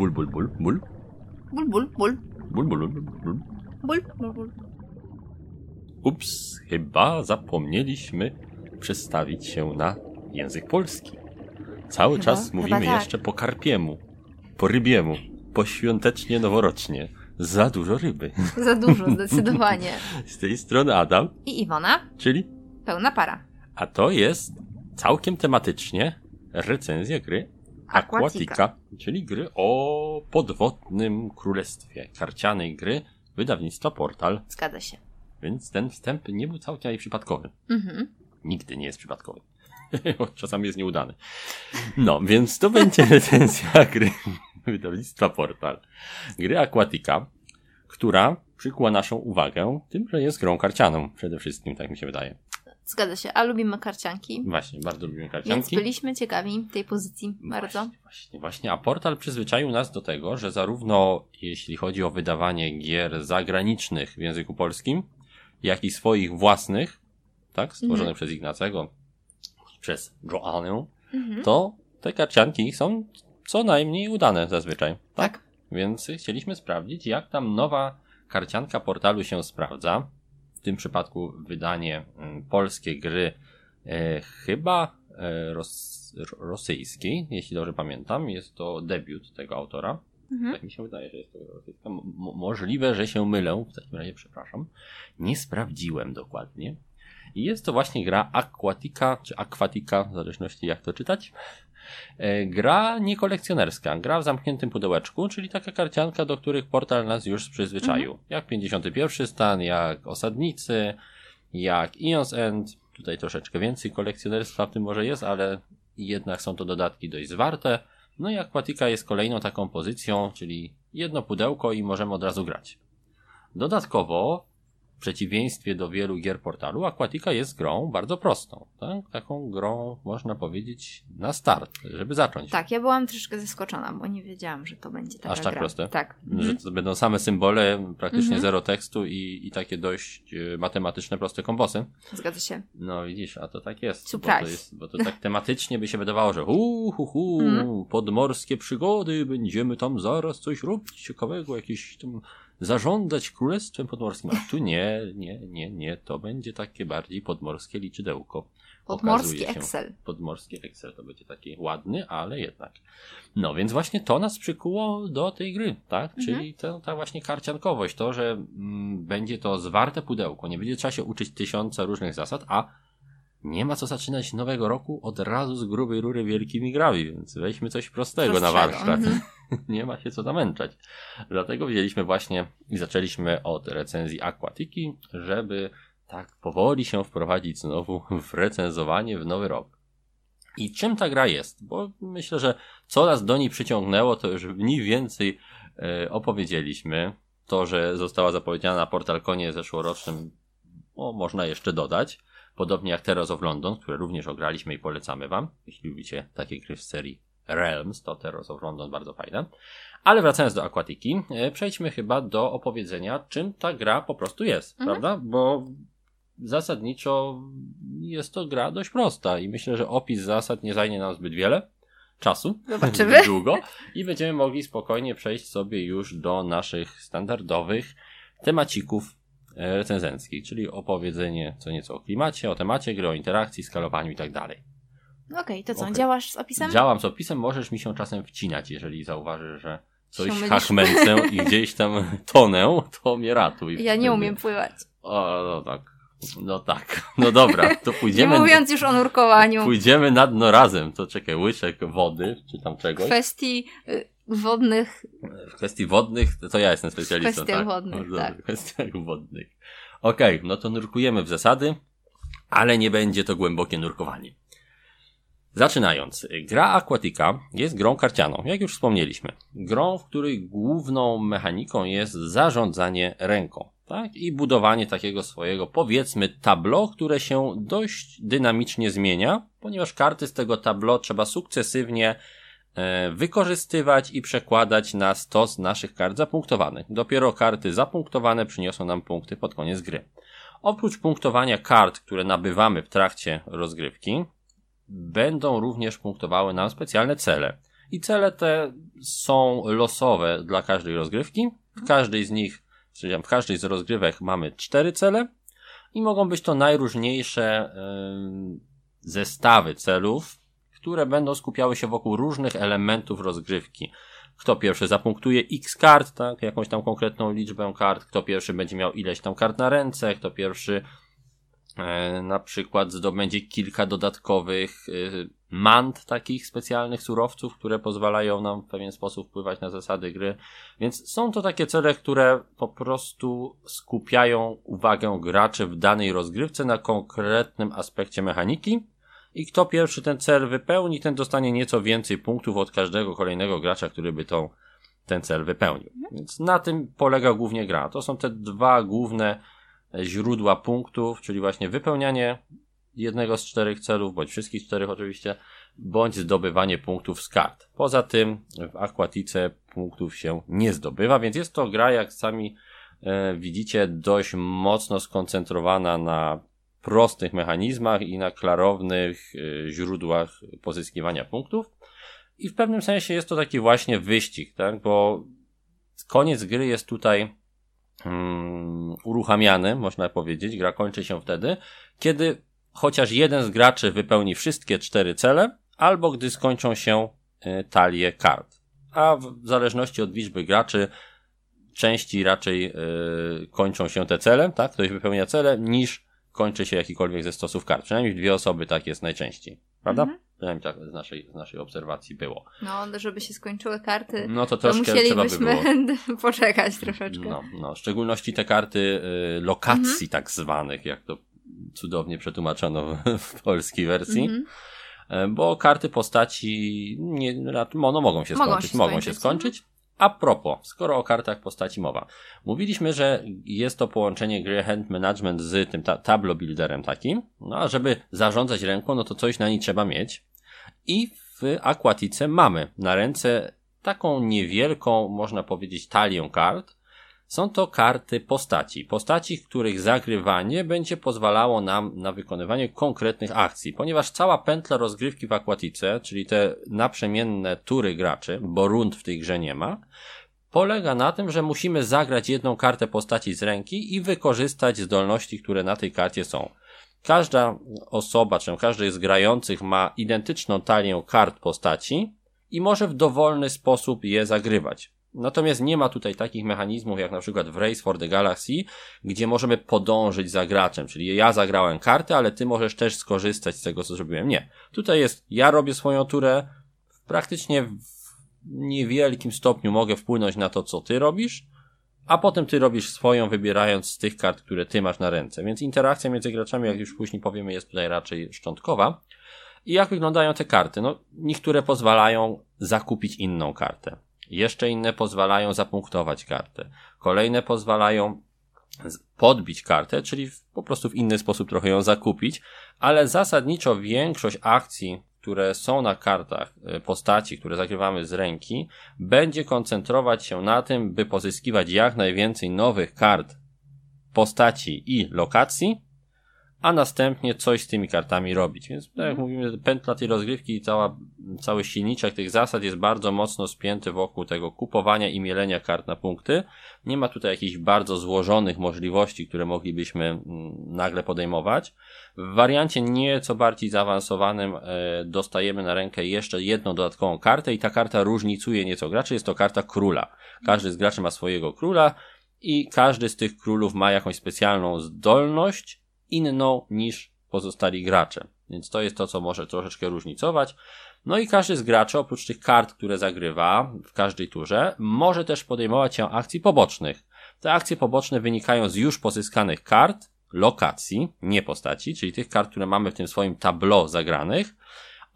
Ból, ból, ból, ból. Ból, ból, ból. Ból, ból, ból, ból. Ból, ból, ból. Ups, chyba zapomnieliśmy przestawić się na język polski. Cały Chyba- czas mówimy tak. jeszcze po karpiemu, po rybiemu, po świątecznie noworocznie. Za dużo ryby. Za dużo, zdecydowanie. Z tej strony Adam, I Iwona, czyli pełna para. A to jest całkiem tematycznie recenzja gry Aquatica. Czyli gry o podwodnym królestwie, karcianej gry wydawnictwa Portal, Zgadza się. więc ten wstęp nie był całkiem przypadkowy. Mhm. Nigdy nie jest przypadkowy. Czasami jest nieudany. No, więc to będzie recenzja gry wydawnictwa Portal. Gry Aquatica, która przykuła naszą uwagę tym, że jest grą karcianą przede wszystkim, tak mi się wydaje. Zgadza się. A lubimy karcianki. Właśnie, bardzo lubimy Więc karcianki. byliśmy ciekawi tej pozycji bardzo. Właśnie, właśnie, właśnie. A portal przyzwyczaił nas do tego, że zarówno jeśli chodzi o wydawanie gier zagranicznych w języku polskim, jak i swoich własnych, tak, stworzonych Mhm. przez Ignacego, przez Joannę, Mhm. to te karcianki są co najmniej udane zazwyczaj. Tak? Tak. Więc chcieliśmy sprawdzić, jak tam nowa karcianka portalu się sprawdza. W tym przypadku wydanie mm, polskie gry e, chyba e, ros, ro- rosyjskiej, jeśli dobrze pamiętam. Jest to debiut tego autora. Mhm. Tak mi się wydaje, że jest to rosyjska. Mo- możliwe, że się mylę. W takim razie przepraszam. Nie sprawdziłem dokładnie. I jest to właśnie gra Aquatica, czy Aquatica, w zależności jak to czytać. E, Gra niekolekcjonerska, gra w zamkniętym pudełeczku, czyli taka karcianka, do których portal nas już przyzwyczaił. Jak 51 stan, jak Osadnicy, jak Eons End. Tutaj troszeczkę więcej kolekcjonerstwa w tym może jest, ale jednak są to dodatki dość zwarte. No i Aquatica jest kolejną taką pozycją, czyli jedno pudełko i możemy od razu grać. Dodatkowo, w przeciwieństwie do wielu gier portalu, Aquatica jest grą bardzo prostą. Tak? Taką grą, można powiedzieć, na start, żeby zacząć. Tak, ja byłam troszkę zaskoczona, bo nie wiedziałam, że to będzie taka Aż tak gra. proste? Tak. Że Mhm. to będą same symbole, praktycznie Mhm. zero tekstu i, i takie dość e, matematyczne, proste kombosy. Zgadza się. No widzisz, a to tak jest. Bo Surprise. to, jest, bo to tak tematycznie by się wydawało, że hu, hu, hu, Mhm. podmorskie przygody, będziemy tam zaraz coś robić ciekawego, jakieś tam zarządzać królestwem podmorskim. A tu nie, nie, nie, nie, to będzie takie bardziej podmorskie liczydełko. Podmorski. Excel. Podmorskie Excel to będzie taki ładny, ale jednak. No więc właśnie to nas przykuło do tej gry, tak? Mhm. Czyli to, ta właśnie karciankowość, to, że mm, będzie to zwarte pudełko, nie będzie trzeba się uczyć tysiąca różnych zasad, a nie ma co zaczynać nowego roku od razu z grubej rury wielkimi grami, więc weźmy coś prostego, na warsztat. mhm. nie ma się co namęczać. Dlatego wzięliśmy właśnie i zaczęliśmy od recenzji Aquatiki, żeby tak powoli się wprowadzić znowu w recenzowanie w nowy rok. I czym ta gra jest? Bo myślę, że co nas do niej przyciągnęło, to już mniej więcej e, opowiedzieliśmy. To, że została zapowiedziana na PortalConie zeszłorocznym, o, można jeszcze dodać. Podobnie jak Terrors of London, które również ograliśmy i polecamy wam. Jeśli lubicie takie gry w serii Realms, to Terrors of London bardzo fajne. Ale wracając do Aquatiki, e, przejdźmy chyba do opowiedzenia, czym ta gra po prostu jest, Mhm. prawda? Bo zasadniczo jest to gra dość prosta i myślę, że opis zasad nie zajmie nam zbyt wiele czasu. Zobaczymy. zbyt długo i będziemy mogli spokojnie przejść sobie już do naszych standardowych temacików e, recenzenckich, czyli opowiedzenie co nieco o klimacie, o temacie gry, o interakcji, skalowaniu i tak dalej. Okej, to co, Okej. działasz z opisem? Działam z opisem, możesz mi się czasem wcinać, jeżeli zauważysz, że coś hachmęcę i gdzieś tam tonę, to mnie ratuj. Ja nie wtedy. umiem pływać. O, no tak. No tak. No dobra, to Nie pójdziemy, mówiąc już o nurkowaniu, pójdziemy na dno razem. To czekaj, łyczek wody, czy tam czegoś. kwestii y, wodnych. W kwestii wodnych, to ja jestem specjalistą. kwestiach tak? wodnych, No, tak. W kwestiach wodnych. Okej, no to nurkujemy w zasady, ale nie będzie to głębokie nurkowanie. Zaczynając, gra Aquatica jest grą karcianą, jak już wspomnieliśmy. Grą, w której główną mechaniką jest zarządzanie ręką, tak? I budowanie takiego swojego, powiedzmy, tableau, które się dość dynamicznie zmienia, ponieważ karty z tego tableau trzeba sukcesywnie e, wykorzystywać i przekładać na stos naszych kart zapunktowanych. Dopiero karty zapunktowane przyniosą nam punkty pod koniec gry. Oprócz punktowania kart, które nabywamy w trakcie rozgrywki, będą również punktowały nam specjalne cele. I cele te są losowe dla każdej rozgrywki. W każdej z nich, w każdej z rozgrywek mamy cztery cele i mogą być to najróżniejsze zestawy celów, które będą skupiały się wokół różnych elementów rozgrywki. Kto pierwszy zapunktuje x kart, tak, jakąś tam konkretną liczbę kart, kto pierwszy będzie miał ileś tam kart na ręce, kto pierwszy na przykład zdobędzie kilka dodatkowych e, mant, takich specjalnych surowców, które pozwalają nam w pewien sposób wpływać na zasady gry. Więc są to takie cele, które po prostu skupiają uwagę graczy w danej rozgrywce na konkretnym aspekcie mechaniki i kto pierwszy ten cel wypełni, ten dostanie nieco więcej punktów od każdego kolejnego gracza, który by tą, ten cel wypełnił. Więc na tym polega głównie gra. To są te dwa główne źródła punktów, czyli właśnie wypełnianie jednego z czterech celów, bądź wszystkich czterech oczywiście, bądź zdobywanie punktów z kart. Poza tym w Aquatice punktów się nie zdobywa, więc jest to gra, jak sami e, widzicie, dość mocno skoncentrowana na prostych mechanizmach i na klarownych y, źródłach pozyskiwania punktów. I w pewnym sensie jest to taki właśnie wyścig, tak? Bo koniec gry jest tutaj um, uruchamiany, można powiedzieć. Gra kończy się wtedy, kiedy chociaż jeden z graczy wypełni wszystkie cztery cele, albo gdy skończą się y, talie kart. A w zależności od liczby graczy, części raczej y, kończą się te cele, tak? Ktoś wypełnia cele, niż kończy się jakikolwiek ze stosów kart. Przynajmniej dwie osoby tak jest najczęściej. Prawda? Mhm. Przynajmniej tak z naszej, z naszej obserwacji było. No, żeby się skończyły karty, no to, to musielibyśmy by poczekać troszeczkę. No, no, w szczególności te karty y, lokacji mhm. tak zwanych, jak to cudownie przetłumaczono w, polskiej wersji. Mhm. E, bo karty postaci nie, no, mogą się mogą skończyć, się mogą się skończyć. A propos, skoro o kartach postaci mowa. Mówiliśmy, że jest to połączenie gry Hand Management z tym ta tablo builderem takim. No a żeby zarządzać ręką, no to coś na niej trzeba mieć. I w Aquatice mamy na ręce taką niewielką, można powiedzieć, talię kart, są to karty postaci. Postaci, których zagrywanie będzie pozwalało nam na wykonywanie konkretnych akcji. Ponieważ cała pętla rozgrywki w Aquatice, czyli te naprzemienne tury graczy, bo rund w tej grze nie ma, polega na tym, że musimy zagrać jedną kartę postaci z ręki i wykorzystać zdolności, które na tej karcie są. Każda osoba, czy każdy z grających ma identyczną talię kart postaci i może w dowolny sposób je zagrywać. Natomiast nie ma tutaj takich mechanizmów jak na przykład w Race for the Galaxy, gdzie możemy podążyć za graczem, czyli ja zagrałem kartę, ale ty możesz też skorzystać z tego, co zrobiłem. Nie. Tutaj jest, ja robię swoją turę, praktycznie w niewielkim stopniu mogę wpłynąć na to, co ty robisz, a potem ty robisz swoją, wybierając z tych kart, które ty masz na ręce. Więc interakcja między graczami, jak już później powiemy, jest tutaj raczej szczątkowa. I jak wyglądają te karty? No, niektóre pozwalają zakupić inną kartę. Jeszcze inne pozwalają zapunktować kartę. Kolejne pozwalają podbić kartę, czyli po prostu w inny sposób trochę ją zakupić, ale zasadniczo większość akcji, które są na kartach e, postaci, które zagrywamy z ręki, będzie koncentrować się na tym, by pozyskiwać jak najwięcej nowych kart postaci i lokacji, a następnie coś z tymi kartami robić. Więc tak jak mhm. mówimy, pętla tej rozgrywki i cała, cały silniczek tych zasad jest bardzo mocno spięty wokół tego kupowania i mielenia kart na punkty. Nie ma tutaj jakichś bardzo złożonych możliwości, które moglibyśmy mm, nagle podejmować. W wariancie nieco bardziej zaawansowanym e, dostajemy na rękę jeszcze jedną dodatkową kartę i ta karta różnicuje nieco graczy. Jest to karta króla. Każdy z graczy ma swojego króla i każdy z tych królów ma jakąś specjalną zdolność, inną niż pozostali gracze. Więc to jest to, co może troszeczkę różnicować. No i każdy z graczy, oprócz tych kart, które zagrywa w każdej turze, może też podejmować się akcji pobocznych. Te akcje poboczne wynikają z już pozyskanych kart, lokacji, nie postaci, czyli tych kart, które mamy w tym swoim tableau zagranych,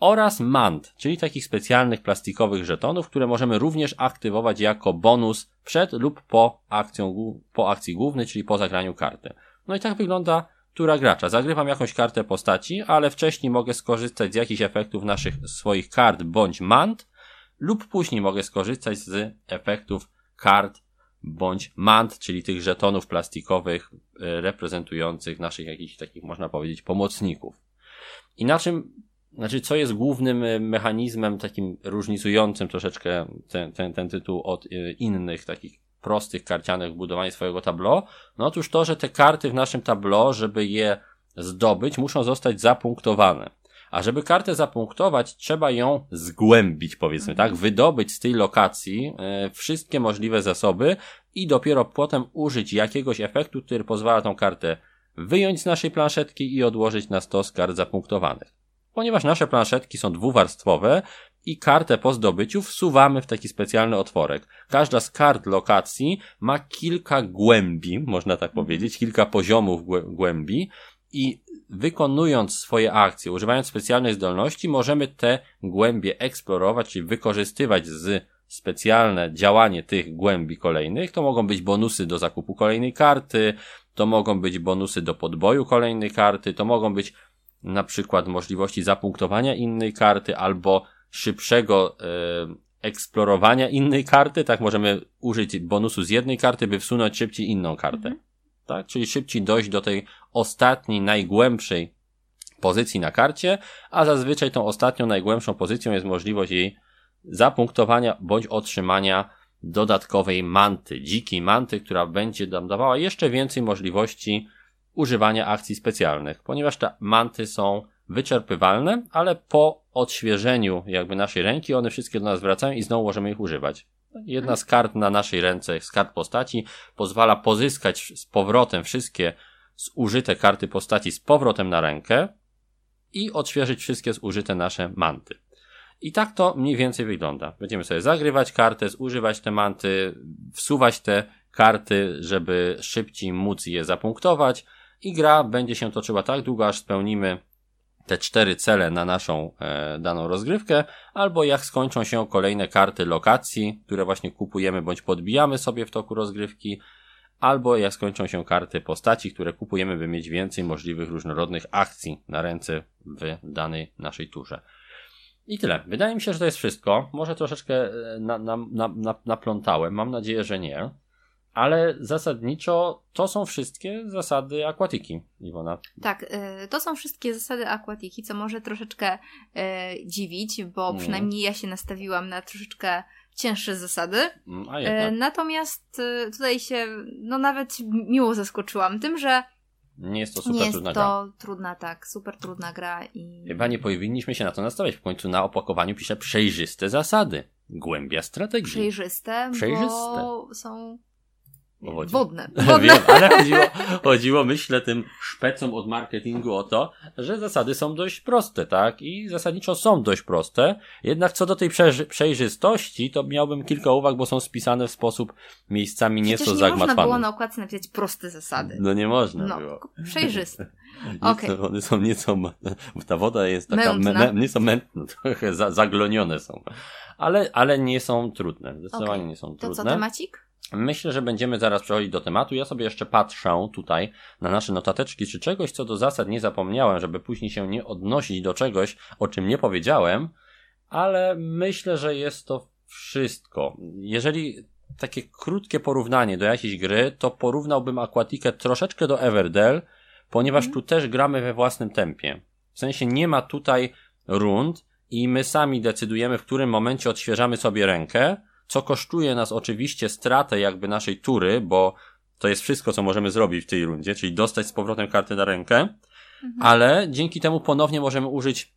oraz mant, czyli takich specjalnych plastikowych żetonów, które możemy również aktywować jako bonus przed lub po, akcją, po akcji głównej, czyli po zagraniu karty. No i tak wygląda tura gracza. Zagrywam jakąś kartę postaci, ale wcześniej mogę skorzystać z jakichś efektów naszych swoich kart bądź mant, lub później mogę skorzystać z efektów kart bądź mant, czyli tych żetonów plastikowych e, reprezentujących naszych jakichś takich, można powiedzieć, pomocników. I na czym znaczy, co jest głównym e, mechanizmem takim różnicującym troszeczkę ten, ten, ten tytuł od e, innych takich prostych karcianych w budowaniu swojego tableau? No otóż to, że te karty w naszym tableau, żeby je zdobyć, muszą zostać zapunktowane. A żeby kartę zapunktować, trzeba ją zgłębić, powiedzmy, tak? Wydobyć z tej lokacji e, wszystkie możliwe zasoby i dopiero potem użyć jakiegoś efektu, który pozwala tą kartę wyjąć z naszej planszetki i odłożyć na stos kart zapunktowanych. Ponieważ nasze planszetki są dwuwarstwowe i kartę po zdobyciu wsuwamy w taki specjalny otworek. Każda z kart lokacji ma kilka głębi, można tak powiedzieć, kilka poziomów głębi i wykonując swoje akcje, używając specjalnych zdolności, możemy te głębie eksplorować, czyli wykorzystywać z specjalne działanie tych głębi kolejnych. To mogą być bonusy do zakupu kolejnej karty, to mogą być bonusy do podboju kolejnej karty, to mogą być na przykład możliwości zapunktowania innej karty albo szybszego e, eksplorowania innej karty, tak możemy użyć bonusu z jednej karty, by wsunąć szybciej inną kartę. Mhm. Tak? Czyli szybciej dojść do tej ostatniej, najgłębszej pozycji na karcie, a zazwyczaj tą ostatnią, najgłębszą pozycją jest możliwość jej zapunktowania bądź otrzymania dodatkowej manty, dzikiej manty, która będzie nam dawała jeszcze więcej możliwości używania akcji specjalnych, ponieważ te manty są wyczerpywalne, ale po odświeżeniu jakby naszej ręki one wszystkie do nas wracają i znowu możemy ich używać. Jedna z kart na naszej ręce, z kart postaci, pozwala pozyskać z powrotem wszystkie zużyte karty postaci z powrotem na rękę i odświeżyć wszystkie zużyte nasze manty. I tak to mniej więcej wygląda. Będziemy sobie zagrywać kartę, zużywać te manty, wsuwać te karty, żeby szybciej móc je zapunktować i gra będzie się toczyła tak długo, aż spełnimy te cztery cele na naszą e, daną rozgrywkę, albo jak skończą się kolejne karty lokacji, które właśnie kupujemy bądź podbijamy sobie w toku rozgrywki, albo jak skończą się karty postaci, które kupujemy, by mieć więcej możliwych różnorodnych akcji na ręce w danej naszej turze. I tyle. Wydaje mi się, że to jest wszystko. Może troszeczkę e, na, na, na, naplątałem. Mam nadzieję, że nie. Ale zasadniczo to są wszystkie zasady akwatyki, Iwona. Tak, y, to są wszystkie zasady akwatyki, co może troszeczkę y, dziwić, bo mm. przynajmniej ja się nastawiłam na troszeczkę cięższe zasady. Mm, a jednak. Natomiast y, tutaj się, no nawet miło zaskoczyłam tym, że nie jest to super nie trudna gra. Jest to trudna, tak, super trudna gra i... Chyba nie powinniśmy się na to nastawiać. W końcu na opakowaniu pisze przejrzyste zasady. Głębia strategii. Przejrzyste, Przejrzyste. bo są Wodne. Wodne. Wiem, ale chodziło, chodziło, myślę, tym szpecom od marketingu o to, że zasady są dość proste, tak? I zasadniczo są dość proste. Jednak co do tej przejrzystości, to miałbym kilka uwag, bo są spisane w sposób miejscami nieco nie zagmatwany. można było na okładce napisać proste zasady. No nie można no, było. Przejrzyste. Okay. One są nieco, ta woda jest taka, mętna. Me, nieco mętna, trochę za, zaglonione są. Ale, ale nie są trudne. Zdecydowanie okay. nie są trudne. To co, temacik? Myślę, że będziemy zaraz przechodzić do tematu. Ja sobie jeszcze patrzę tutaj na nasze notateczki, czy czegoś, co do zasad nie zapomniałem, żeby później się nie odnosić do czegoś, o czym nie powiedziałem, ale myślę, że jest to wszystko. Jeżeli takie krótkie porównanie do jakiejś gry, to porównałbym Aquatikę troszeczkę do Everdell, ponieważ mm. tu też gramy we własnym tempie. W sensie nie ma tutaj rund i my sami decydujemy, w którym momencie odświeżamy sobie rękę, co kosztuje nas oczywiście stratę jakby naszej tury, bo to jest wszystko, co możemy zrobić w tej rundzie, czyli dostać z powrotem kartę na rękę, mhm. ale dzięki temu ponownie możemy użyć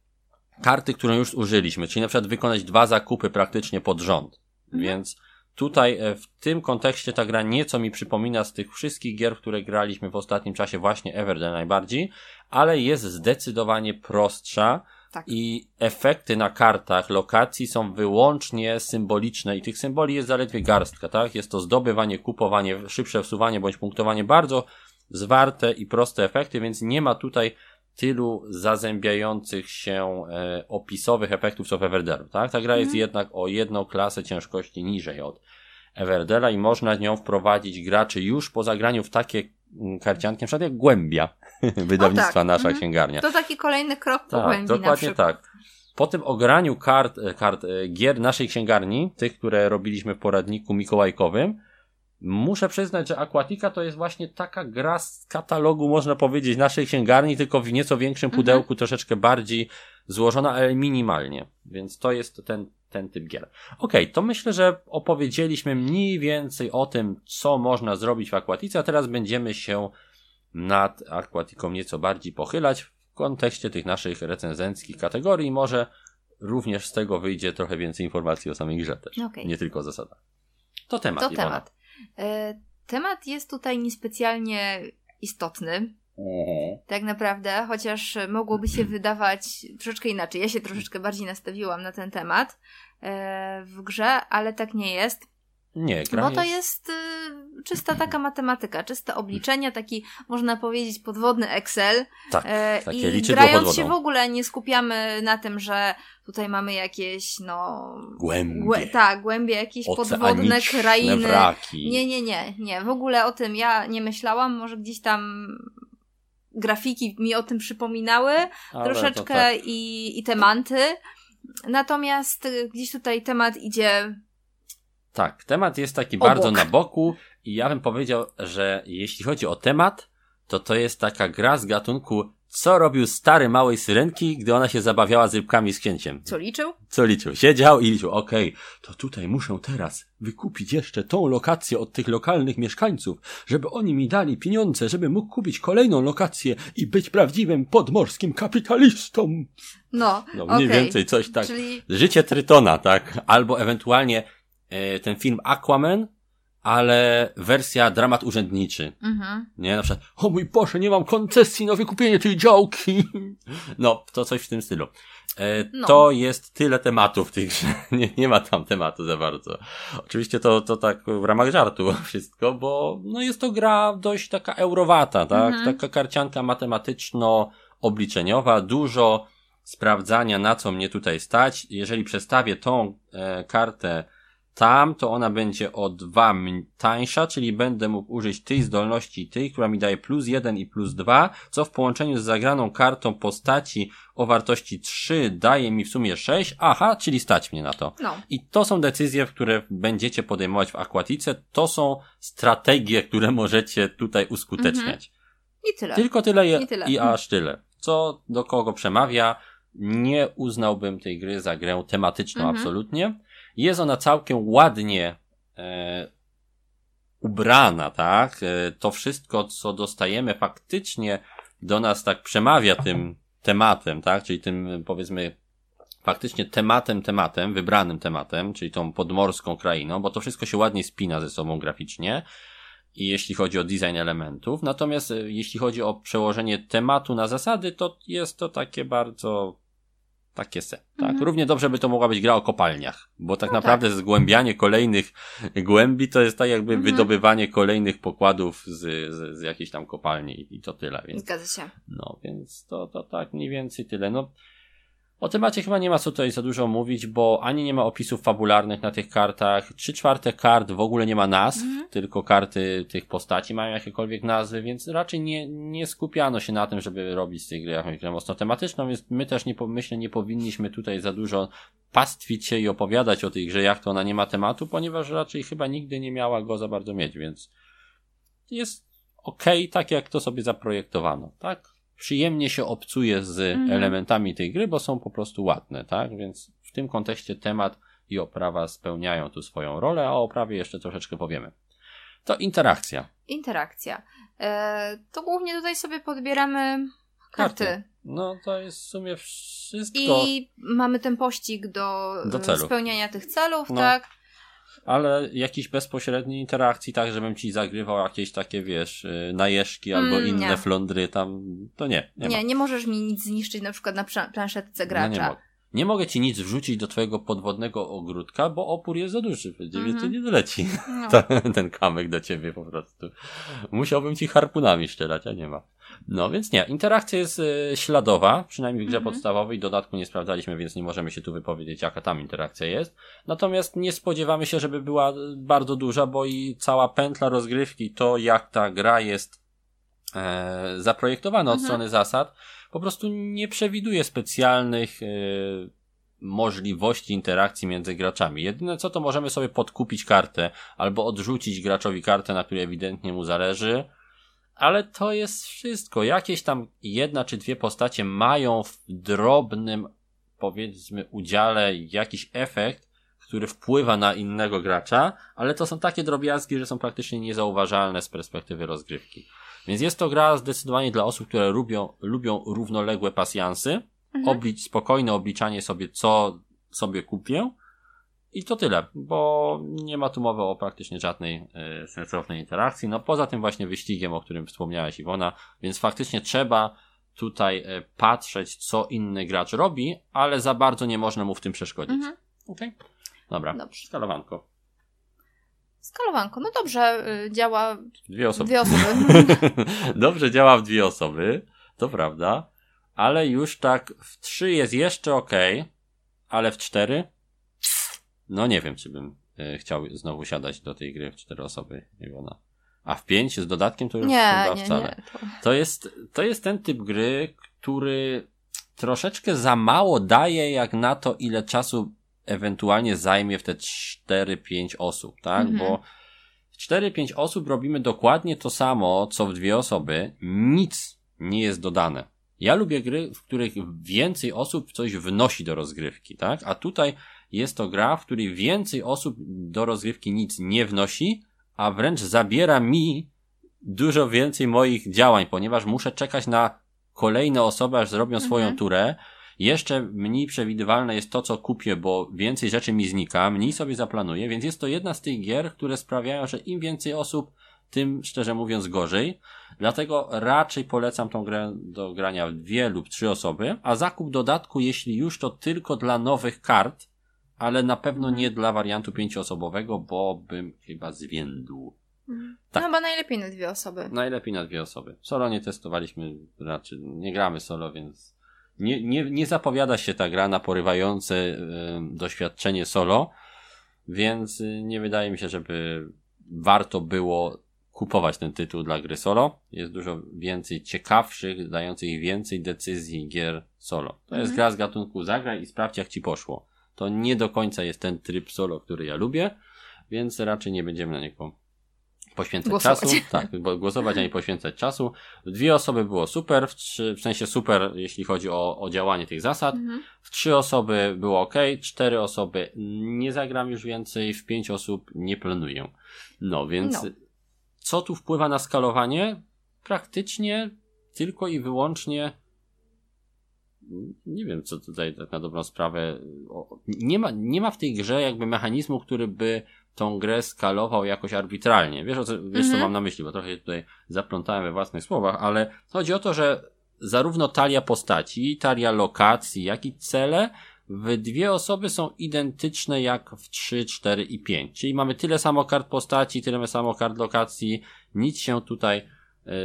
karty, którą już użyliśmy, czyli na przykład wykonać dwa zakupy praktycznie pod rząd. Mhm. Więc tutaj e, w tym kontekście ta gra nieco mi przypomina z tych wszystkich gier, które graliśmy w ostatnim czasie właśnie Everdell najbardziej, ale jest zdecydowanie prostsza, tak. I efekty na kartach lokacji są wyłącznie symboliczne i tych symboli jest zaledwie garstka, tak? Jest to zdobywanie, kupowanie, szybsze wsuwanie bądź punktowanie, bardzo zwarte i proste efekty, więc nie ma tutaj tylu zazębiających się e, opisowych efektów co w Everdellu, tak? Ta gra jest mhm. jednak o jedną klasę ciężkości niżej od Everdela i można nią wprowadzić graczy już po zagraniu w takie karcianki, na przykład jak Głębia wydawnictwa tak. Nasza mhm. Księgarnia. To taki kolejny krok po tak, Głębi dokładnie tak. Po tym ograniu kart, e, kart e, gier naszej księgarni, tych, które robiliśmy w poradniku mikołajkowym, muszę przyznać, że Aquatica to jest właśnie taka gra z katalogu, można powiedzieć, naszej księgarni, tylko w nieco większym mhm. pudełku, troszeczkę bardziej złożona, ale minimalnie. Więc to jest ten, ten typ gier. Okej, okay, to myślę, że opowiedzieliśmy mniej więcej o tym, co można zrobić w Aquatice, a teraz będziemy się nad Aquatiką nieco bardziej pochylać w kontekście tych naszych recenzenckich kategorii. Może również z tego wyjdzie trochę więcej informacji o samej grze też. Okay. Nie tylko zasada. To temat. To Iwona. temat. E, temat jest tutaj niespecjalnie istotny. Mhm. Tak naprawdę, chociaż mogłoby się wydawać troszeczkę inaczej. Ja się troszeczkę bardziej nastawiłam na ten temat e, w grze, ale tak nie jest. Nie, gra Bo to jest, y, czysta taka matematyka, czyste obliczenia, taki można powiedzieć podwodny Excel. Tak, e, takie I grając się w ogóle nie skupiamy na tym, że tutaj mamy jakieś, no... Głębie. Głę, tak, głębie, jakieś podwodne krainy. Wraki. Nie, nie, nie, nie. W ogóle o tym ja nie myślałam. Może gdzieś tam grafiki mi o tym przypominały Ale troszeczkę tak. i, i te manty. Natomiast gdzieś tutaj temat idzie tak, temat jest taki Obok. bardzo na boku i ja bym powiedział, że jeśli chodzi o temat, to to jest taka gra z gatunku co robił stary małej syrenki, gdy ona się zabawiała z rybkami z księciem? Co liczył? Co liczył? Siedział i liczył. Okej, okay, to tutaj muszę teraz wykupić jeszcze tą lokację od tych lokalnych mieszkańców, żeby oni mi dali pieniądze, żeby mógł kupić kolejną lokację i być prawdziwym podmorskim kapitalistą. No, no mniej okay. więcej coś tak. Czyli... Życie Trytona, tak? Albo ewentualnie E, ten film Aquaman, ale wersja dramat urzędniczy. Mhm. Nie, na przykład, o mój Boże, nie mam koncesji na wykupienie tej działki. No, to coś w tym stylu. E, no. To jest tyle tematów tych, że nie, nie ma tam tematu za bardzo. Oczywiście to, to tak w ramach żartu wszystko, bo no jest to gra dość taka eurowata, tak? Mhm. Taka karcianka matematyczno-obliczeniowa, dużo sprawdzania, na co mnie tutaj stać. Jeżeli przestawię tą e, kartę tam, to ona będzie o dwa tańsza, czyli będę mógł użyć tej zdolności tej, która mi daje plus jeden i plus dwa, co w połączeniu z zagraną kartą postaci o wartości 3 daje mi w sumie 6, aha, czyli stać mnie na to. No. I to są decyzje, które będziecie podejmować w akwatice, to są strategie, które możecie tutaj uskuteczniać. Mhm. I tyle. Tylko tyle, je, I, tyle. i aż tyle. Co do kogo przemawia, nie uznałbym tej gry za grę tematyczną mhm. absolutnie jest ona całkiem ładnie e, ubrana, tak? E, to wszystko, co dostajemy faktycznie do nas tak przemawia tym tematem, tak? Czyli tym, powiedzmy, faktycznie tematem, tematem, wybranym tematem, czyli tą podmorską krainą, bo to wszystko się ładnie spina ze sobą graficznie i jeśli chodzi o design elementów. Natomiast e, jeśli chodzi o przełożenie tematu na zasady, to jest to takie bardzo takie se. Tak? Mhm. Równie dobrze by to mogła być gra o kopalniach, bo tak no naprawdę tak. zgłębianie kolejnych głębi to jest tak jakby mhm. wydobywanie kolejnych pokładów z, z, z jakiejś tam kopalni i, i to tyle. Więc, Zgadza się. No, więc to, to tak mniej więcej tyle. No, o temacie chyba nie ma co tutaj za dużo mówić, bo ani nie ma opisów fabularnych na tych kartach, trzy czwarte kart w ogóle nie ma nazw, mm. tylko karty tych postaci mają jakiekolwiek nazwy, więc raczej nie, nie skupiano się na tym, żeby robić z tej gry jakąś grę mocno tematyczną, więc my też nie, myślę, nie powinniśmy tutaj za dużo pastwić się i opowiadać o tej grze, jak to ona nie ma tematu, ponieważ raczej chyba nigdy nie miała go za bardzo mieć, więc jest okej, okay, tak jak to sobie zaprojektowano, tak? Przyjemnie się obcuje z mhm. elementami tej gry, bo są po prostu ładne, tak? Więc w tym kontekście temat i oprawa spełniają tu swoją rolę, a o oprawie jeszcze troszeczkę powiemy. To interakcja. Interakcja. E, to głównie tutaj sobie podbieramy karty. karty. No to jest w sumie wszystko. I mamy ten pościg do, do spełniania tych celów, no. tak? Ale jakiejś bezpośredniej interakcji, tak, żebym ci zagrywał jakieś takie, wiesz, y, najeżki albo mm, inne nie. flądry tam, to nie. Nie, nie, nie, możesz mi nic zniszczyć na przykład na planszetce gracza. No nie, mogę. nie mogę ci nic wrzucić do twojego podwodnego ogródka, bo opór jest za duży, będzie mm -hmm. nie doleci no. ten kamek do ciebie po prostu. Musiałbym ci harpunami strzelać, a nie ma. No więc nie, interakcja jest y, śladowa, przynajmniej w grze -hmm. podstawowej, dodatku nie sprawdzaliśmy, więc nie możemy się tu wypowiedzieć, jaka tam interakcja jest. Natomiast nie spodziewamy się, żeby była bardzo duża, bo i cała pętla rozgrywki, to jak ta gra jest e, zaprojektowana od mm -hmm. strony zasad, po prostu nie przewiduje specjalnych e, możliwości interakcji między graczami. Jedyne co to możemy sobie podkupić kartę albo odrzucić graczowi kartę, na której ewidentnie mu zależy, ale to jest wszystko. Jakieś tam jedna czy dwie postacie mają w drobnym powiedzmy udziale jakiś efekt, który wpływa na innego gracza, ale to są takie drobiazgi, że są praktycznie niezauważalne z perspektywy rozgrywki. Więc jest to gra zdecydowanie dla osób, które lubią, lubią równoległe pasjansy, mhm. oblic, spokojne obliczanie sobie, co sobie kupię, i to tyle, bo nie ma tu mowy o praktycznie żadnej y, sensownej interakcji. No poza tym właśnie wyścigiem, o którym wspomniałaś Iwona, więc faktycznie trzeba tutaj y, patrzeć, co inny gracz robi, ale za bardzo nie można mu w tym przeszkodzić. Mhm. Okej? Okay? Dobra, dobrze. skalowanko. Skalowanko, no dobrze, y, działa dwie osoby. Dwie osoby. dobrze działa w dwie osoby, to prawda, ale już tak w trzy jest jeszcze ok, ale w cztery no nie wiem, czy bym e, chciał znowu siadać do tej gry w cztery osoby, Iwona. A w pięć z dodatkiem to już nie, chyba nie, wcale. Nie, to... to... jest, to jest ten typ gry, który troszeczkę za mało daje jak na to, ile czasu ewentualnie zajmie w te 4-5 osób, tak? Mhm. Bo w 4-5 osób robimy dokładnie to samo, co w dwie osoby. Nic nie jest dodane. Ja lubię gry, w których więcej osób coś wnosi do rozgrywki, tak? A tutaj jest to gra, w której więcej osób do rozgrywki nic nie wnosi, a wręcz zabiera mi dużo więcej moich działań, ponieważ muszę czekać na kolejne osoby, aż zrobią swoją mhm. turę. Jeszcze mniej przewidywalne jest to, co kupię, bo więcej rzeczy mi znika, mniej sobie zaplanuję, więc jest to jedna z tych gier, które sprawiają, że im więcej osób, tym szczerze mówiąc gorzej. Dlatego raczej polecam tą grę do grania w dwie lub trzy osoby, a zakup dodatku, jeśli już to tylko dla nowych kart, ale na pewno nie dla wariantu pięcioosobowego, bo bym chyba zwiędł. Mhm. Tak. No chyba najlepiej na dwie osoby. Najlepiej na dwie osoby. Solo nie testowaliśmy, raczej nie gramy solo, więc nie, nie, nie zapowiada się ta gra na porywające y, doświadczenie solo, więc y, nie wydaje mi się, żeby warto było kupować ten tytuł dla gry solo. Jest dużo więcej ciekawszych, dających więcej decyzji gier solo. To jest mhm. gra z gatunku zagraj i sprawdź jak ci poszło to nie do końca jest ten tryb solo, który ja lubię, więc raczej nie będziemy na niego poświęcać głosować. czasu. Tak, bo głosować, a nie poświęcać czasu. Dwie osoby było super, w, trzy, w sensie super, jeśli chodzi o, o działanie tych zasad. Mhm. W trzy osoby było ok, cztery osoby nie zagram już więcej, w pięć osób nie planuję. No więc no. co tu wpływa na skalowanie? Praktycznie tylko i wyłącznie nie wiem, co tutaj tak na dobrą sprawę. Nie ma, nie ma w tej grze jakby mechanizmu, który by tą grę skalował jakoś arbitralnie. Wiesz, o co, wiesz, co mhm. mam na myśli, bo trochę tutaj zaplątałem we własnych słowach, ale chodzi o to, że zarówno talia postaci, talia lokacji, jak i cele w dwie osoby są identyczne jak w 3, 4 i 5. Czyli mamy tyle samo kart postaci, tyle samo kart lokacji, nic się tutaj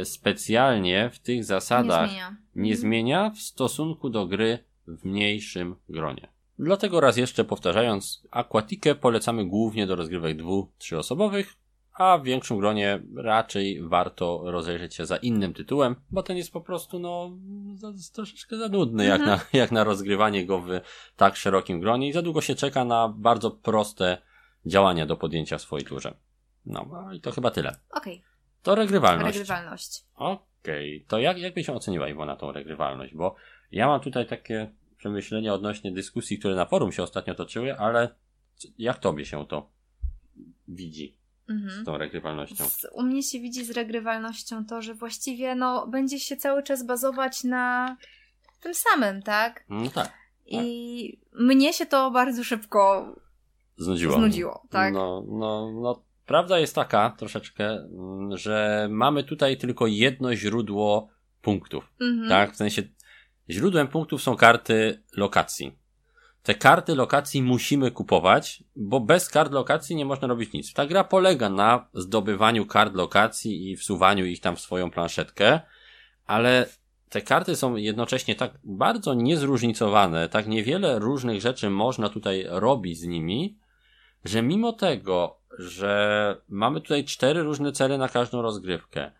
specjalnie w tych zasadach nie zmienia. nie mhm. zmienia w stosunku do gry w mniejszym gronie. Dlatego raz jeszcze powtarzając, Aquatikę polecamy głównie do rozgrywek dwu, trzyosobowych, a w większym gronie raczej warto rozejrzeć się za innym tytułem, bo ten jest po prostu no za, troszeczkę za nudny mhm. jak, na, jak na rozgrywanie go w tak szerokim gronie i za długo się czeka na bardzo proste działania do podjęcia w swojej turze. No i to chyba tyle. Okej. Okay. To regrywalność. Regrywalność. Okej, okay. to jak, jak byś oceniła Iwona tą regrywalność? Bo ja mam tutaj takie przemyślenia odnośnie dyskusji, które na forum się ostatnio toczyły, ale jak tobie się to widzi? Mhm. Z tą regrywalnością. U mnie się widzi z regrywalnością to, że właściwie no, będzie się cały czas bazować na tym samym, tak? No tak. I tak. mnie się to bardzo szybko znudziło. Znudziło, tak? No, no, no Prawda jest taka troszeczkę, mm, że mamy tutaj tylko jedno źródło punktów. Mhm. Tak? W sensie źródłem punktów są karty lokacji. Te karty lokacji musimy kupować, bo bez kart lokacji nie można robić nic. Ta gra polega na zdobywaniu kart lokacji i wsuwaniu ich tam w swoją planszetkę, ale te karty są jednocześnie tak bardzo niezróżnicowane, tak niewiele różnych rzeczy można tutaj robić z nimi, że mimo tego, że mamy tutaj cztery różne cele na każdą rozgrywkę,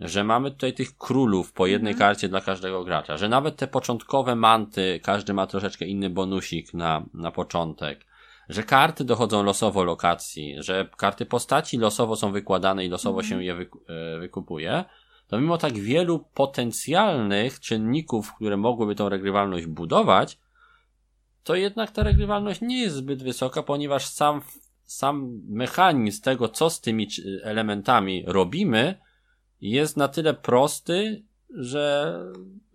że mamy tutaj tych królów po jednej mhm. karcie dla każdego gracza, że nawet te początkowe manty, każdy ma troszeczkę inny bonusik na, na początek, że karty dochodzą losowo lokacji, że karty postaci losowo są wykładane i losowo mhm. się je e, wykupuje, to mimo tak wielu potencjalnych czynników, które mogłyby tą regrywalność budować, to jednak ta regrywalność nie jest zbyt wysoka, ponieważ sam, sam mechanizm tego, co z tymi elementami robimy, jest na tyle prosty, że,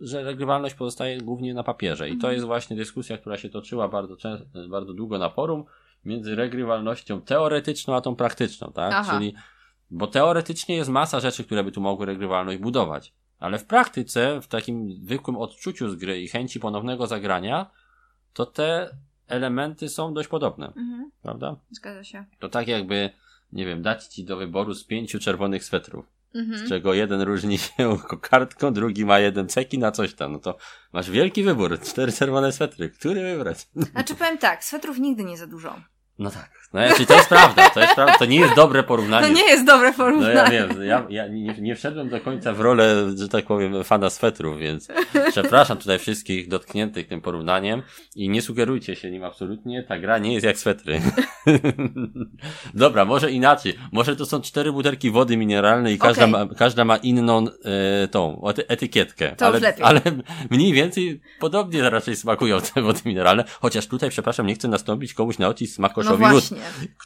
że regrywalność pozostaje głównie na papierze. I to mhm. jest właśnie dyskusja, która się toczyła bardzo, często, bardzo długo na forum między regrywalnością teoretyczną a tą praktyczną, tak? Aha. Czyli, bo teoretycznie jest masa rzeczy, które by tu mogły regrywalność budować. Ale w praktyce, w takim zwykłym odczuciu z gry i chęci ponownego zagrania, to te elementy są dość podobne. Mhm. Prawda? Zgadza się. To tak jakby, nie wiem, dać ci do wyboru z pięciu czerwonych swetrów mhm. z czego jeden różni się kartką, drugi ma jeden ceki na coś tam. No to masz wielki wybór. Cztery czerwone swetry. Który wybrać? Znaczy powiem tak, swetrów nigdy nie za dużo. No tak. No, czyli to jest prawda, to jest prawda, to nie jest dobre porównanie. To nie jest dobre porównanie. No ja wiem, ja, ja nie, nie wszedłem do końca w rolę, że tak powiem, fana swetrów, więc przepraszam tutaj wszystkich dotkniętych tym porównaniem i nie sugerujcie się nim absolutnie, ta gra nie jest jak swetry. Dobra, może inaczej, może to są cztery butelki wody mineralnej i każda, okay. ma, każda ma inną e, tą etykietkę, to ale, ale mniej więcej podobnie raczej smakują te wody mineralne, chociaż tutaj, przepraszam, nie chcę nastąpić komuś na oczy smakoszowi no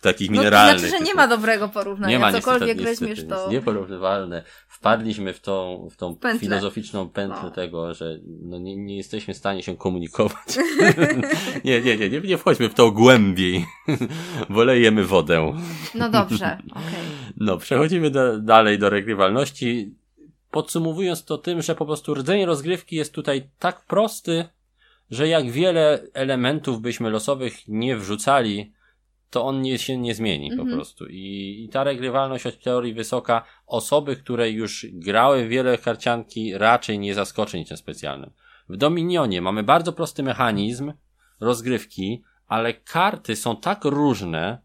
takich mineralnych. No, to znaczy, że nie ma dobrego porównania. Nie ma Cokolwiek niestety, weźmiesz to. Jest nieporównywalne. Wpadliśmy w tą, w tą pętlę. filozoficzną pętlę no. tego, że no nie, nie jesteśmy w stanie się komunikować. nie, nie, nie, nie, nie wchodźmy w to głębiej. Wolejemy wodę. No dobrze, okej. Okay. No, przechodzimy do, dalej do regrywalności. Podsumowując to tym, że po prostu rdzeń rozgrywki jest tutaj tak prosty, że jak wiele elementów byśmy losowych nie wrzucali, to on nie, się nie zmieni po mhm. prostu. I, I ta regrywalność od teorii wysoka, osoby, które już grały wiele karcianki, raczej nie zaskoczy niczym specjalnym. W Dominionie mamy bardzo prosty mechanizm rozgrywki, ale karty są tak różne,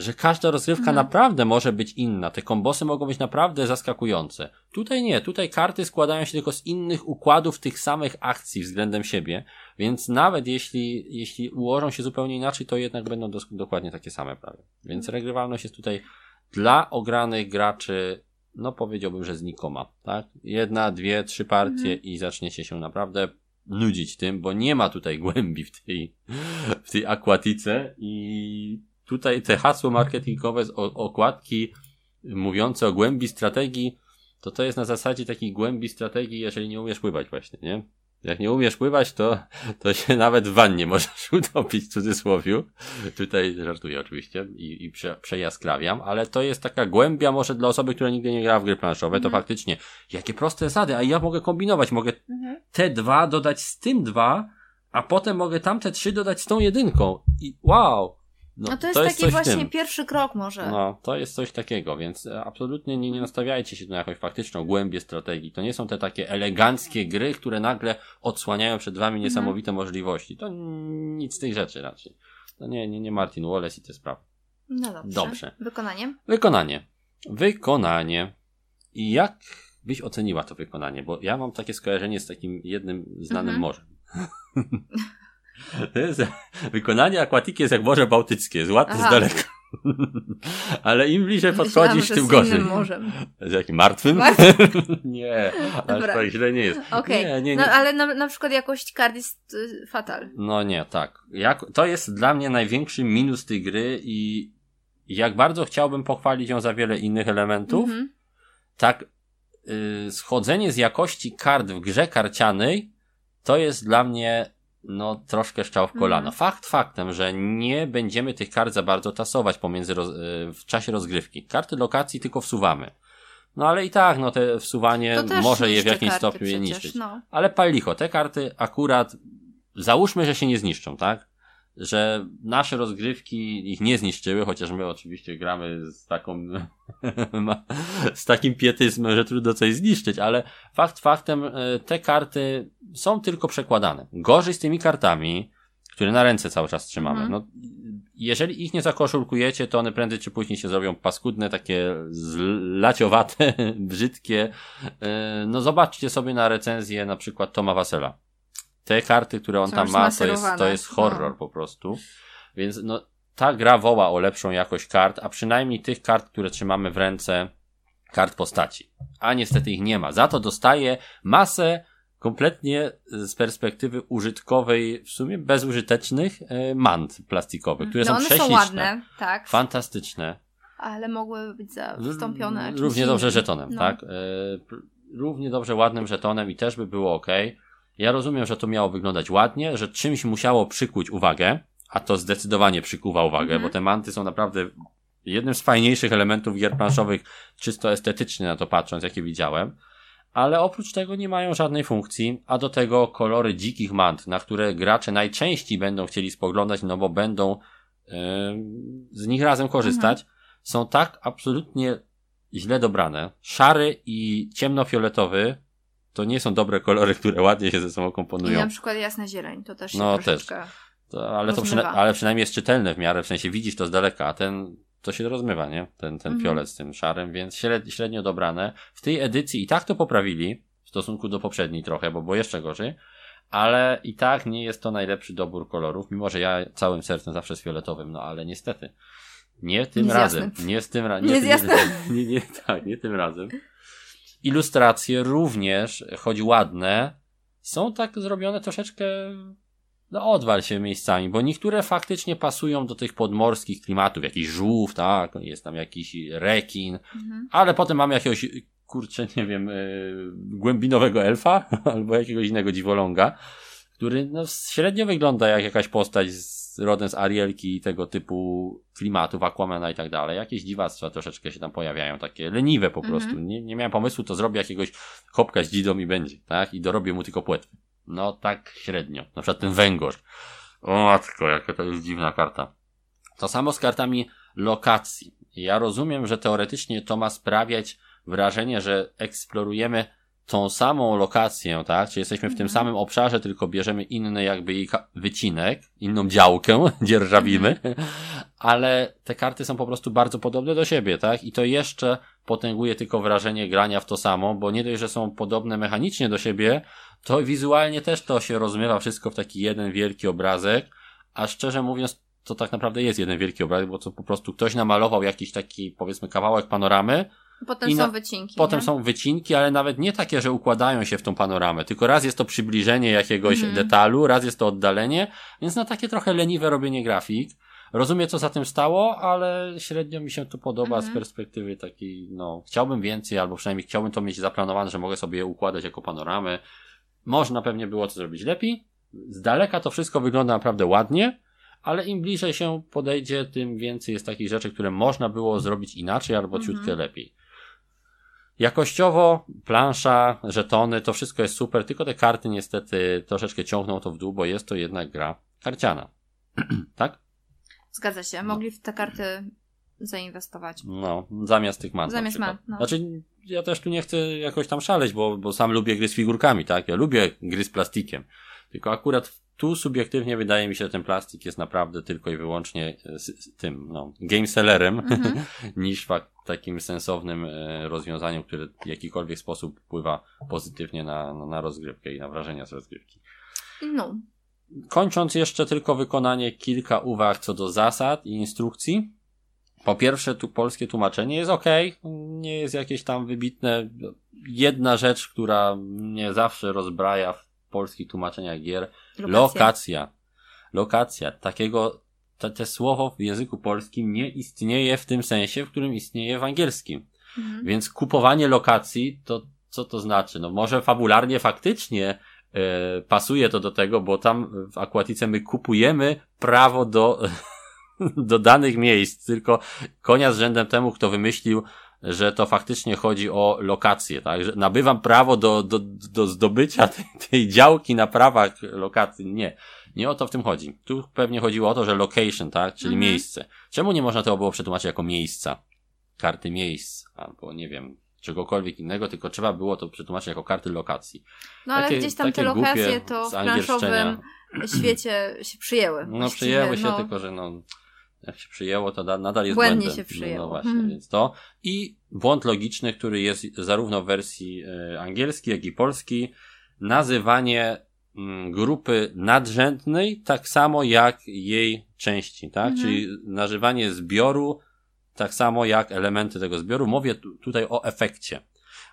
że każda rozgrywka mhm. naprawdę może być inna. Te kombosy mogą być naprawdę zaskakujące. Tutaj nie, tutaj karty składają się tylko z innych układów tych samych akcji względem siebie, więc nawet jeśli, jeśli ułożą się zupełnie inaczej, to jednak będą dokładnie takie same prawie. Więc mhm. regrywalność jest tutaj dla ogranych graczy, no powiedziałbym, że znikoma, tak? Jedna, dwie, trzy partie mhm. i zaczniecie się naprawdę nudzić tym, bo nie ma tutaj głębi w tej, w tej akwatice i tutaj te hasło marketingowe z okładki mówiące o głębi strategii, to to jest na zasadzie takiej głębi strategii, jeżeli nie umiesz pływać właśnie, nie? Jak nie umiesz pływać, to, to się nawet w wannie możesz utopić w cudzysłowiu. Tutaj żartuję oczywiście i, i prze, przejaskrawiam, ale to jest taka głębia może dla osoby, która nigdy nie grała w gry planszowe, mhm. to faktycznie, jakie proste zasady, a ja mogę kombinować, mogę mhm. te dwa dodać z tym dwa, a potem mogę tamte trzy dodać z tą jedynką i wow, no, no to jest, to jest taki właśnie pierwszy krok może. No, to jest coś takiego, więc e, absolutnie nie, nie nastawiajcie się na jakąś faktyczną głębię strategii. To nie są te takie eleganckie gry, które nagle odsłaniają przed wami mhm. niesamowite mhm. możliwości. To nic z tych rzeczy raczej. To nie, nie, nie Martin Wallace i te sprawy. No dobrze. Dobrze. Wykonanie? Wykonanie. Wykonanie. I jak byś oceniła to wykonanie? Bo ja mam takie skojarzenie z takim jednym znanym mhm. morzem. Jest, wykonanie akwatiki jest jak Morze Bałtyckie, jest ładne z daleka. Ale im bliżej podchodzisz, tym gorzej. morzem. Z jakim martwym? martwym? nie, aż tak źle nie jest. Okej, okay. nie, nie, nie. No, ale na, na przykład jakość kart jest y, fatal. No nie, tak. Jak, to jest dla mnie największy minus tej gry i jak bardzo chciałbym pochwalić ją za wiele innych elementów, mm -hmm. tak y, schodzenie z jakości kart w grze karcianej to jest dla mnie no troszkę szczał w kolano. Mm. Fakt faktem, że nie będziemy tych kart za bardzo tasować pomiędzy roz, y, w czasie rozgrywki. Karty lokacji tylko wsuwamy. No ale i tak, no te wsuwanie może je w jakimś stopniu je niszczyć. No. Ale pal licho, te karty akurat załóżmy, że się nie zniszczą, tak? Że nasze rozgrywki ich nie zniszczyły, chociaż my oczywiście gramy z taką z takim pietyzmem, że trudno coś zniszczyć, ale fakt faktem e, te karty są tylko przekładane. Gorzej z tymi kartami, które na ręce cały czas trzymamy. Mhm. No, jeżeli ich nie zakoszulkujecie, to one prędzej czy później się zrobią paskudne, takie zlaciowate, brzydkie. E, no zobaczcie sobie na recenzję na przykład Toma Wasela te karty, które on Są tam ma, to jest, to jest horror no. po prostu. Więc no, ta gra woła o lepszą jakość kart, a przynajmniej tych kart, które trzymamy w ręce, kart postaci. A niestety ich nie ma. Za to dostaje masę kompletnie z perspektywy użytkowej, w sumie bezużytecznych e, mant plastikowych, które no, są prześliczne. są ładne, tak. Fantastyczne. Ale mogły być zastąpione Równie dobrze żetonem, no. tak? E, równie dobrze ładnym żetonem i też by było ok. Ja rozumiem, że to miało wyglądać ładnie, że czymś musiało przykuć uwagę, a to zdecydowanie przykuwa uwagę, mhm. bo te manty są naprawdę jednym z fajniejszych elementów gier planszowych, czysto estetycznie na to patrząc, jakie widziałem. Ale oprócz tego nie mają żadnej funkcji, a do tego kolory dzikich mant, na które gracze najczęściej będą chcieli spoglądać, no bo będą yy, z nich razem korzystać, mhm. są tak absolutnie źle dobrane. Szary i ciemnofioletowy to nie są dobre kolory, które ładnie się ze sobą komponują. I na przykład jasna zieleń, to też no, też. To, ale, to przyna ale przynajmniej jest czytelne w miarę, w sensie widzisz to z daleka, a ten to się rozmywa, nie? Ten, ten mhm. fiolet z tym szarym, więc średnio, średnio dobrane. W tej edycji i tak to poprawili w stosunku do poprzedniej trochę, bo było jeszcze gorzej, ale i tak nie jest to najlepszy dobór kolorów, mimo że ja całym sercem zawsze z fioletowym, no ale niestety. Nie tym nie razem. Nie z tym razem. Nie, nie, nie, nie, nie, tak, nie tym razem. Ilustracje również, choć ładne, są tak zrobione troszeczkę no odwal się miejscami, bo niektóre faktycznie pasują do tych podmorskich klimatów, jakiś żółw, tak, jest tam jakiś rekin, mhm. ale potem mamy jakiegoś, kurczę, nie wiem, yy, głębinowego elfa, albo jakiegoś innego dziwoląga, który no, średnio wygląda jak jakaś postać z rodem z Arielki i tego typu klimatów, Aquamana i tak dalej. Jakieś dziwactwa troszeczkę się tam pojawiają, takie leniwe po prostu. Mhm. Nie, nie miałem pomysłu, to zrobię jakiegoś chopka z dzidą i będzie, tak? I dorobię mu tylko płetwy. No tak średnio. Na przykład ten węgorz. O matko, jaka to jest dziwna karta. To samo z kartami lokacji. Ja rozumiem, że teoretycznie to ma sprawiać wrażenie, że eksplorujemy tą samą lokację, tak? Czy jesteśmy w tym mhm. samym obszarze, tylko bierzemy inny jakby jej wycinek, inną działkę, dzierżawimy, mhm. ale te karty są po prostu bardzo podobne do siebie, tak? I to jeszcze potęguje tylko wrażenie grania w to samo, bo nie dość, że są podobne mechanicznie do siebie, to wizualnie też to się rozmywa wszystko w taki jeden wielki obrazek, a szczerze mówiąc, to tak naprawdę jest jeden wielki obrazek, bo to po prostu ktoś namalował jakiś taki, powiedzmy, kawałek panoramy, Potem na, są wycinki. Potem nie? są wycinki, ale nawet nie takie, że układają się w tą panoramę, tylko raz jest to przybliżenie jakiegoś mm. detalu, raz jest to oddalenie, więc na takie trochę leniwe robienie grafik. Rozumiem, co za tym stało, ale średnio mi się to podoba mm. z mhm. perspektywy takiej, no, chciałbym więcej, albo przynajmniej chciałbym to mieć zaplanowane, że mogę sobie je układać jako panoramy. Można pewnie było to zrobić lepiej. Z daleka to wszystko wygląda naprawdę ładnie, ale im bliżej się podejdzie, tym więcej jest takich rzeczy, które można było zrobić inaczej albo mm ciutkę lepiej. Jakościowo, plansza, żetony, to wszystko jest super, tylko te karty niestety troszeczkę ciągną to w dół, bo jest to jednak gra karciana. tak? Zgadza się. Mogli w te karty zainwestować. No, zamiast tych mant. Zamiast mant, no. Znaczy, ja też tu nie chcę jakoś tam szaleć, bo, bo sam lubię gry z figurkami, tak? Ja lubię gry z plastikiem. Tylko akurat tu subiektywnie wydaje mi się, że ten plastik jest naprawdę tylko i wyłącznie z, tym, no, game sellerem, -hmm. niż takim sensownym e, rozwiązaniem, które w jakikolwiek sposób wpływa pozytywnie na, na, na rozgrywkę i na wrażenia z rozgrywki. No. Kończąc jeszcze tylko wykonanie kilka uwag co do zasad i instrukcji. Po pierwsze, tu polskie tłumaczenie jest ok, nie jest jakieś tam wybitne. Jedna rzecz, która mnie zawsze rozbraja w polskich tłumaczeniach gier, lokacja. Lokacja. lokacja. Takiego, te, te słowo w języku polskim nie istnieje w tym sensie, w którym istnieje w angielskim. Mhm. Więc kupowanie lokacji, to co to znaczy? No może fabularnie faktycznie e, pasuje to do tego, bo tam w Aquatice my kupujemy prawo do, do danych miejsc, tylko konia z rzędem temu, kto wymyślił, że to faktycznie chodzi o lokację, tak? Że nabywam prawo do, do, do zdobycia tej, tej działki na prawach lokacji. Nie. Nie o to w tym chodzi. Tu pewnie chodziło o to, że location, tak? Czyli mhm. miejsce. Czemu nie można tego było przetłumaczyć jako miejsca? Karty miejsc, albo nie wiem, czegokolwiek innego, tylko trzeba było to przetłumaczyć jako karty lokacji. No ale takie, gdzieś tam te lokacje to w planszowym świecie się przyjęły. No przyjęły się, no. tylko że no jak się przyjęło, to da, nadal jest Błędnie błędem. się przyjęło. No właśnie, hmm. więc to. I błąd logiczny, który jest zarówno w wersji e, angielskiej, jak i polskiej, nazywanie mm, grupy nadrzędnej tak samo jak jej części, tak? Mhm. Czyli nazywanie zbioru tak samo jak elementy tego zbioru. Mówię tutaj o efekcie.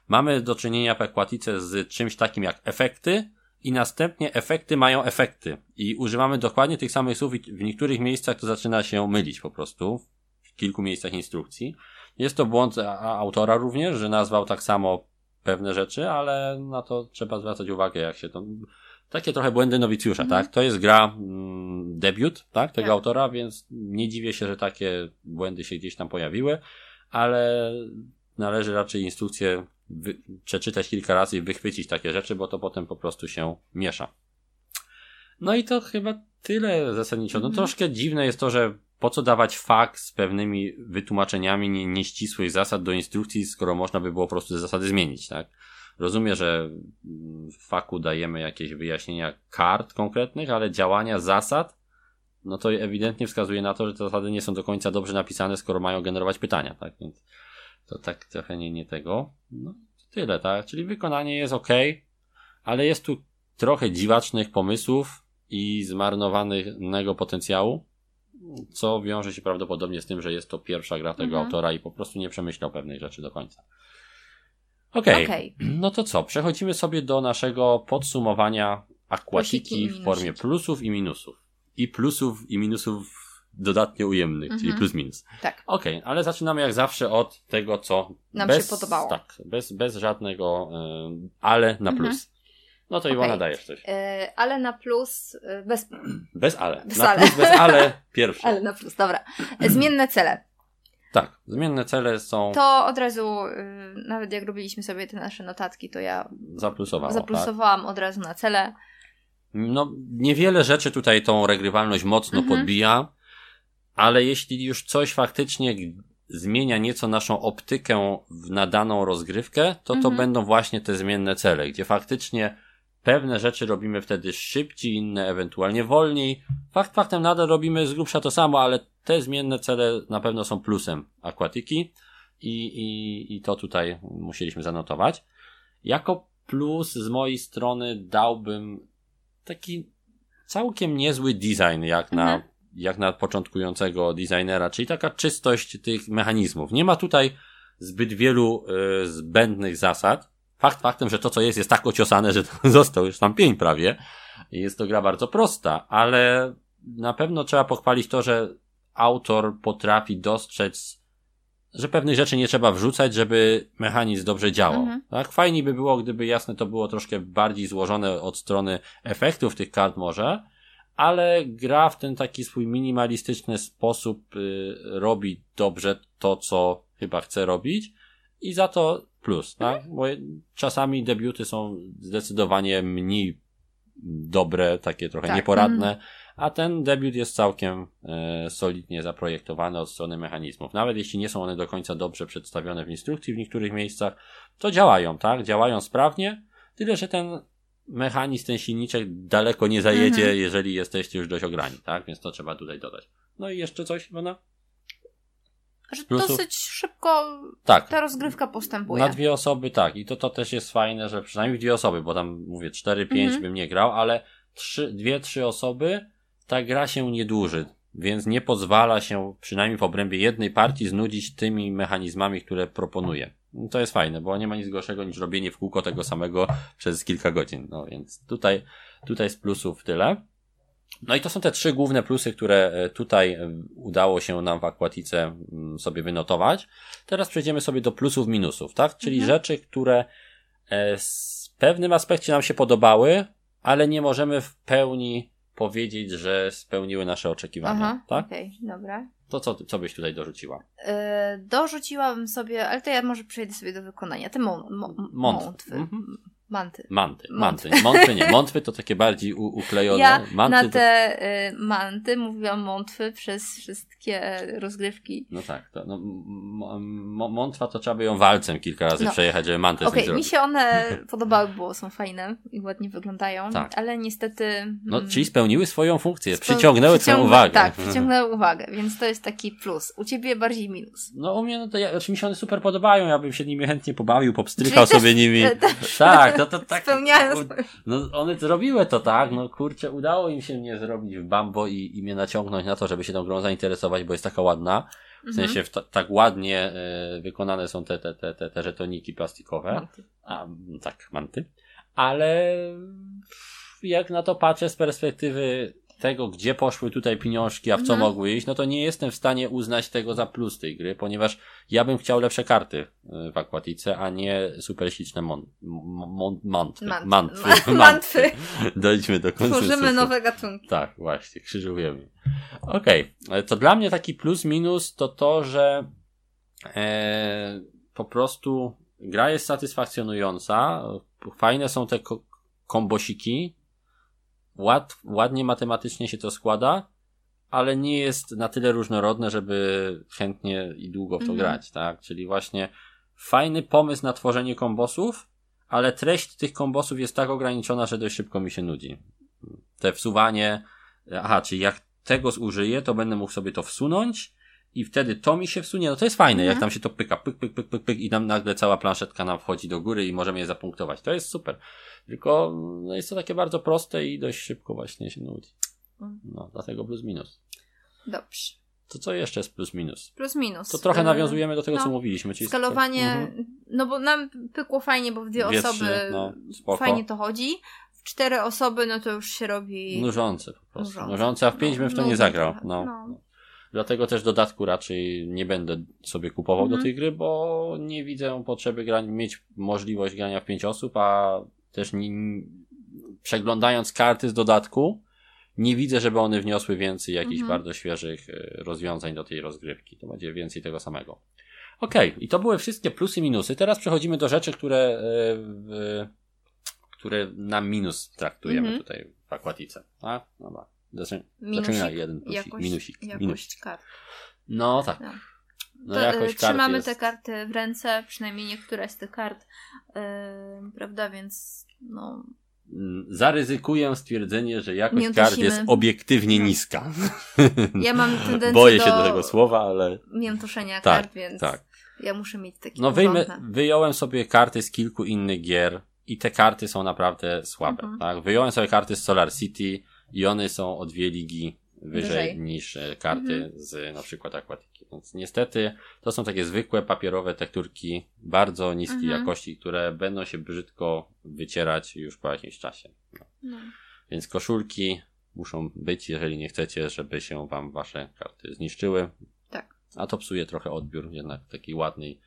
mamy do czynienia w Aquatice z czymś takim jak efekty i następnie efekty mają efekty. I używamy dokładnie tych samych słów i w niektórych miejscach to zaczyna się mylić po prostu. W kilku miejscach instrukcji. Jest to błąd autora również, że nazwał tak samo pewne rzeczy, ale na to trzeba zwracać uwagę, jak się to takie trochę błędy nowicjusza, mm. tak? To jest gra mm, debiut, tak? Tego tak. autora, więc nie dziwię się, że takie błędy się gdzieś tam pojawiły, ale należy raczej instrukcję wy- przeczytać kilka razy i wychwycić takie rzeczy, bo to potem po prostu się miesza. No i to chyba tyle zasadniczo. No mm. troszkę dziwne jest to, że po co dawać fakt z pewnymi wytłumaczeniami nie, nieścisłych zasad do instrukcji, skoro można by było po prostu te zasady zmienić, tak? Rozumiem, że w faku dajemy jakieś wyjaśnienia kart konkretnych, ale działania zasad, no to ewidentnie wskazuje na to, że te zasady nie są do końca dobrze napisane, skoro mają generować pytania, tak? Więc to tak trochę nie, nie tego. No, tyle, tak? Czyli wykonanie jest ok, ale jest tu trochę dziwacznych pomysłów i zmarnowanego potencjału, co wiąże się prawdopodobnie z tym, że jest to pierwsza gra tego mhm. autora i po prostu nie przemyślał pewnej rzeczy do końca. Okej. Okay. okay. No to co? Przechodzimy sobie do naszego podsumowania akwatiki w formie plusów i minusów. I plusów i minusów dodatnio ujemnych, czyli mhm. plus minus. Tak. Okej, okay, ale zaczynamy jak zawsze od tego, co nam bez, się podobało. Tak, bez, bez żadnego y, ale na plus. Mhm. No to okay. Iwona dajesz coś. Yy, ale na plus, bez... Bez ale. Bez na ale. plus, bez ale, pierwsze. Ale na plus, dobra. Zmienne cele. Tak, zmienne cele są. To od razu, yy, nawet jak robiliśmy sobie te nasze notatki, to ja zaplusowałam. Zaplusowałam tak? od razu na cele. No, niewiele rzeczy tutaj tą regrywalność mocno mhm. podbija, ale jeśli już coś faktycznie zmienia nieco naszą optykę w nadaną rozgrywkę, to mhm. to będą właśnie te zmienne cele, gdzie faktycznie pewne rzeczy robimy wtedy szybciej, inne ewentualnie wolniej. Fakt faktem nadal robimy z grubsza to samo, ale te zmienne cele na pewno są plusem akwatyki i, i, i to tutaj musieliśmy zanotować. Jako plus z mojej strony dałbym taki całkiem niezły design jak na, mhm. Jak na początkującego designera, czyli taka czystość tych mechanizmów. Nie ma tutaj zbyt wielu y, zbędnych zasad. Fakt faktem, że to co jest jest tak ociosane, że został już tam pień prawie. Jest to gra bardzo prosta, ale na pewno trzeba pochwalić to, że autor potrafi dostrzec, że pewnych rzeczy nie trzeba wrzucać, żeby mechanizm dobrze działał. Mhm. Tak? Fajnie by było, gdyby jasne to było troszkę bardziej złożone od strony efektów tych kart może, ale gra w ten taki swój minimalistyczny sposób y, robi dobrze to, co chyba chce robić i za to plus, tak? Mhm. Bo czasami debiuty są zdecydowanie mniej dobre, takie trochę tak. nieporadne, mhm a ten debiut jest całkiem e, solidnie zaprojektowany od strony mechanizmów. Nawet jeśli nie są one do końca dobrze przedstawione w instrukcji w niektórych miejscach, to działają, tak? Działają sprawnie, tyle że ten mechanizm, ten silniczek daleko nie zajedzie, mhm. jeżeli jesteście już dość ograni, tak? Więc to trzeba tutaj dodać. No i jeszcze coś, Iwona? Że dosyć szybko tak. ta rozgrywka postępuje. Na dwie osoby tak. I to, to też jest fajne, że przynajmniej dwie osoby, bo tam mówię 4-5 mhm. bym nie grał, ale trzy, dwie, trzy osoby ta gra się nie dłuży, więc nie pozwala się, przynajmniej w obrębie jednej partii, znudzić tymi mechanizmami, które proponuje. To jest fajne, bo nie ma nic gorszego niż robienie w kółko tego samego przez kilka godzin. No więc tutaj, tutaj z plusów tyle. No i to są te trzy główne plusy, które e, tutaj e, udało się nam w Aquatice mm, sobie wynotować. Teraz przejdziemy sobie do plusów, minusów, tak? Czyli mhm. rzeczy, które e, w pewnym aspekcie nam się podobały, ale nie możemy w pełni powiedzieć, że spełniły nasze oczekiwania. Aha, tak? Okej, okay, dobra. To co, co byś tutaj dorzuciła? Yy, dorzuciłabym sobie, ale to ja może przejdę sobie do wykonania. Te mo, mo, mątwy. Mhm. Manty. Manty. Manty. Mątwy nie. Mątwy to takie bardziej u, uklejone. Ja manty na te y, manty mówiłam mątwy przez wszystkie rozgrywki. No tak. To, no, mątwa to trzeba by ją walcem kilka razy no. przejechać, żeby manty Okej, okay, mi się one podobały, bo są fajne i ładnie wyglądają, tak. ale niestety... No, mm, czyli spełniły swoją funkcję, przyciągnęły twoją uwagę. Tak, przyciągnęły uwagę, więc to jest taki plus. U ciebie bardziej minus. No u mnie, no to ja, znaczy mi się one super podobają, ja bym się nimi chętnie pobawił, popstrykał sobie też, nimi. Też, tak, to, to tak. Spełniają No one zrobiły to tak, no kurczę, udało im się mnie zrobić w Bambo i, i mnie naciągnąć na to, żeby się tą grą zainteresować, bo jest taka ładna. W sensie w tak ładnie y, wykonane są te, te, te, te, te żetoniki plastikowe. Manty. A, tak, manty. Ale jak na to patrzę z perspektywy tego, gdzie poszły tutaj pieniążki, a w co mhm. mogły iść, no to nie jestem w stanie uznać tego za plus tej gry, ponieważ ja bym chciał lepsze karty y, w Aquatice, a nie super śliczne mon, mon, mantwy. Mantwy. Mantwy. Dojdźmy do końca. Tworzymy nowe gatunki. Tak, właśnie, krzyżujemy. Okej, okay. to dla mnie taki plus minus to to, że e, po prostu gra jest satysfakcjonująca, fajne są te ko kombosiki, ład, ładnie matematycznie się to składa, ale nie jest na tyle różnorodne, żeby chętnie i długo w to mhm. grać, tak? Czyli właśnie fajny pomysł na tworzenie kombosów, ale treść tych kombosów jest tak ograniczona, że dość szybko mi się nudzi. Te wsuwanie, aha, czyli jak tego zużyję, to będę mógł sobie to wsunąć i wtedy to mi się wsunie, no to jest fajne, mhm. jak tam się to pyka, pyk, pyk, pyk, pyk, pyk i tam nagle cała planszetka nam wchodzi do góry i możemy je zapunktować. To jest super. Tylko no jest to takie bardzo proste i dość szybko właśnie się nudzi. Mm. No, dlatego plus minus. Dobrze. To co jeszcze jest plus minus? Plus minus. To trochę y, nawiązujemy do tego, no, co mówiliśmy. Czyli skalowanie, mhm. no bo nam pykło fajnie, bo w dwie, dwie osoby trzy, no, fajnie to chodzi. W cztery osoby, no to już się robi... Nużące po prostu. Nużące, a w pięć bym w to no, nie zagrał. No. Dlatego też dodatku raczej nie będę sobie kupował mhm. do tej gry, bo nie widzę potrzeby grania, mieć możliwość grania w pięć osób, a też nie, przeglądając karty z dodatku, nie widzę, żeby one wniosły więcej jakichś mhm. bardzo świeżych e, rozwiązań do tej rozgrywki. To będzie więcej tego samego. Okej, okay. i to były wszystkie plusy i minusy. Teraz przechodzimy do rzeczy, które, e, które na minus traktujemy mhm. tutaj w akwatice. Tak? Dobra. Zaczynamy jeden plusik, jakość, minusik. Jakość minusik. kart. No tak. No. No to, jakoś trzymamy jest... te karty w ręce, przynajmniej niektóre z tych kart, yy, prawda, więc no... Mm, zaryzykuję stwierdzenie, że jakość kart jest obiektywnie no. niska. Ja mam tendencję Boję się do tego słowa, ale... Miętuszenia tak, kart, więc tak. ja muszę mieć takie No wyjmę, wyjąłem sobie karty z kilku innych gier i te karty są naprawdę słabe. Mhm. Tak? Wyjąłem sobie karty z Solar City i one są o dwie ligi wyżej, wyżej. niż e, karty mhm. z na przykład akwatyki. Więc niestety to są takie zwykłe papierowe tekturki bardzo niskiej mhm. jakości, które będą się brzydko wycierać już po jakimś czasie. No. No. Więc koszulki muszą być, jeżeli nie chcecie, żeby się wam wasze karty zniszczyły. Tak. A to psuje trochę odbiór jednak takiej ładnej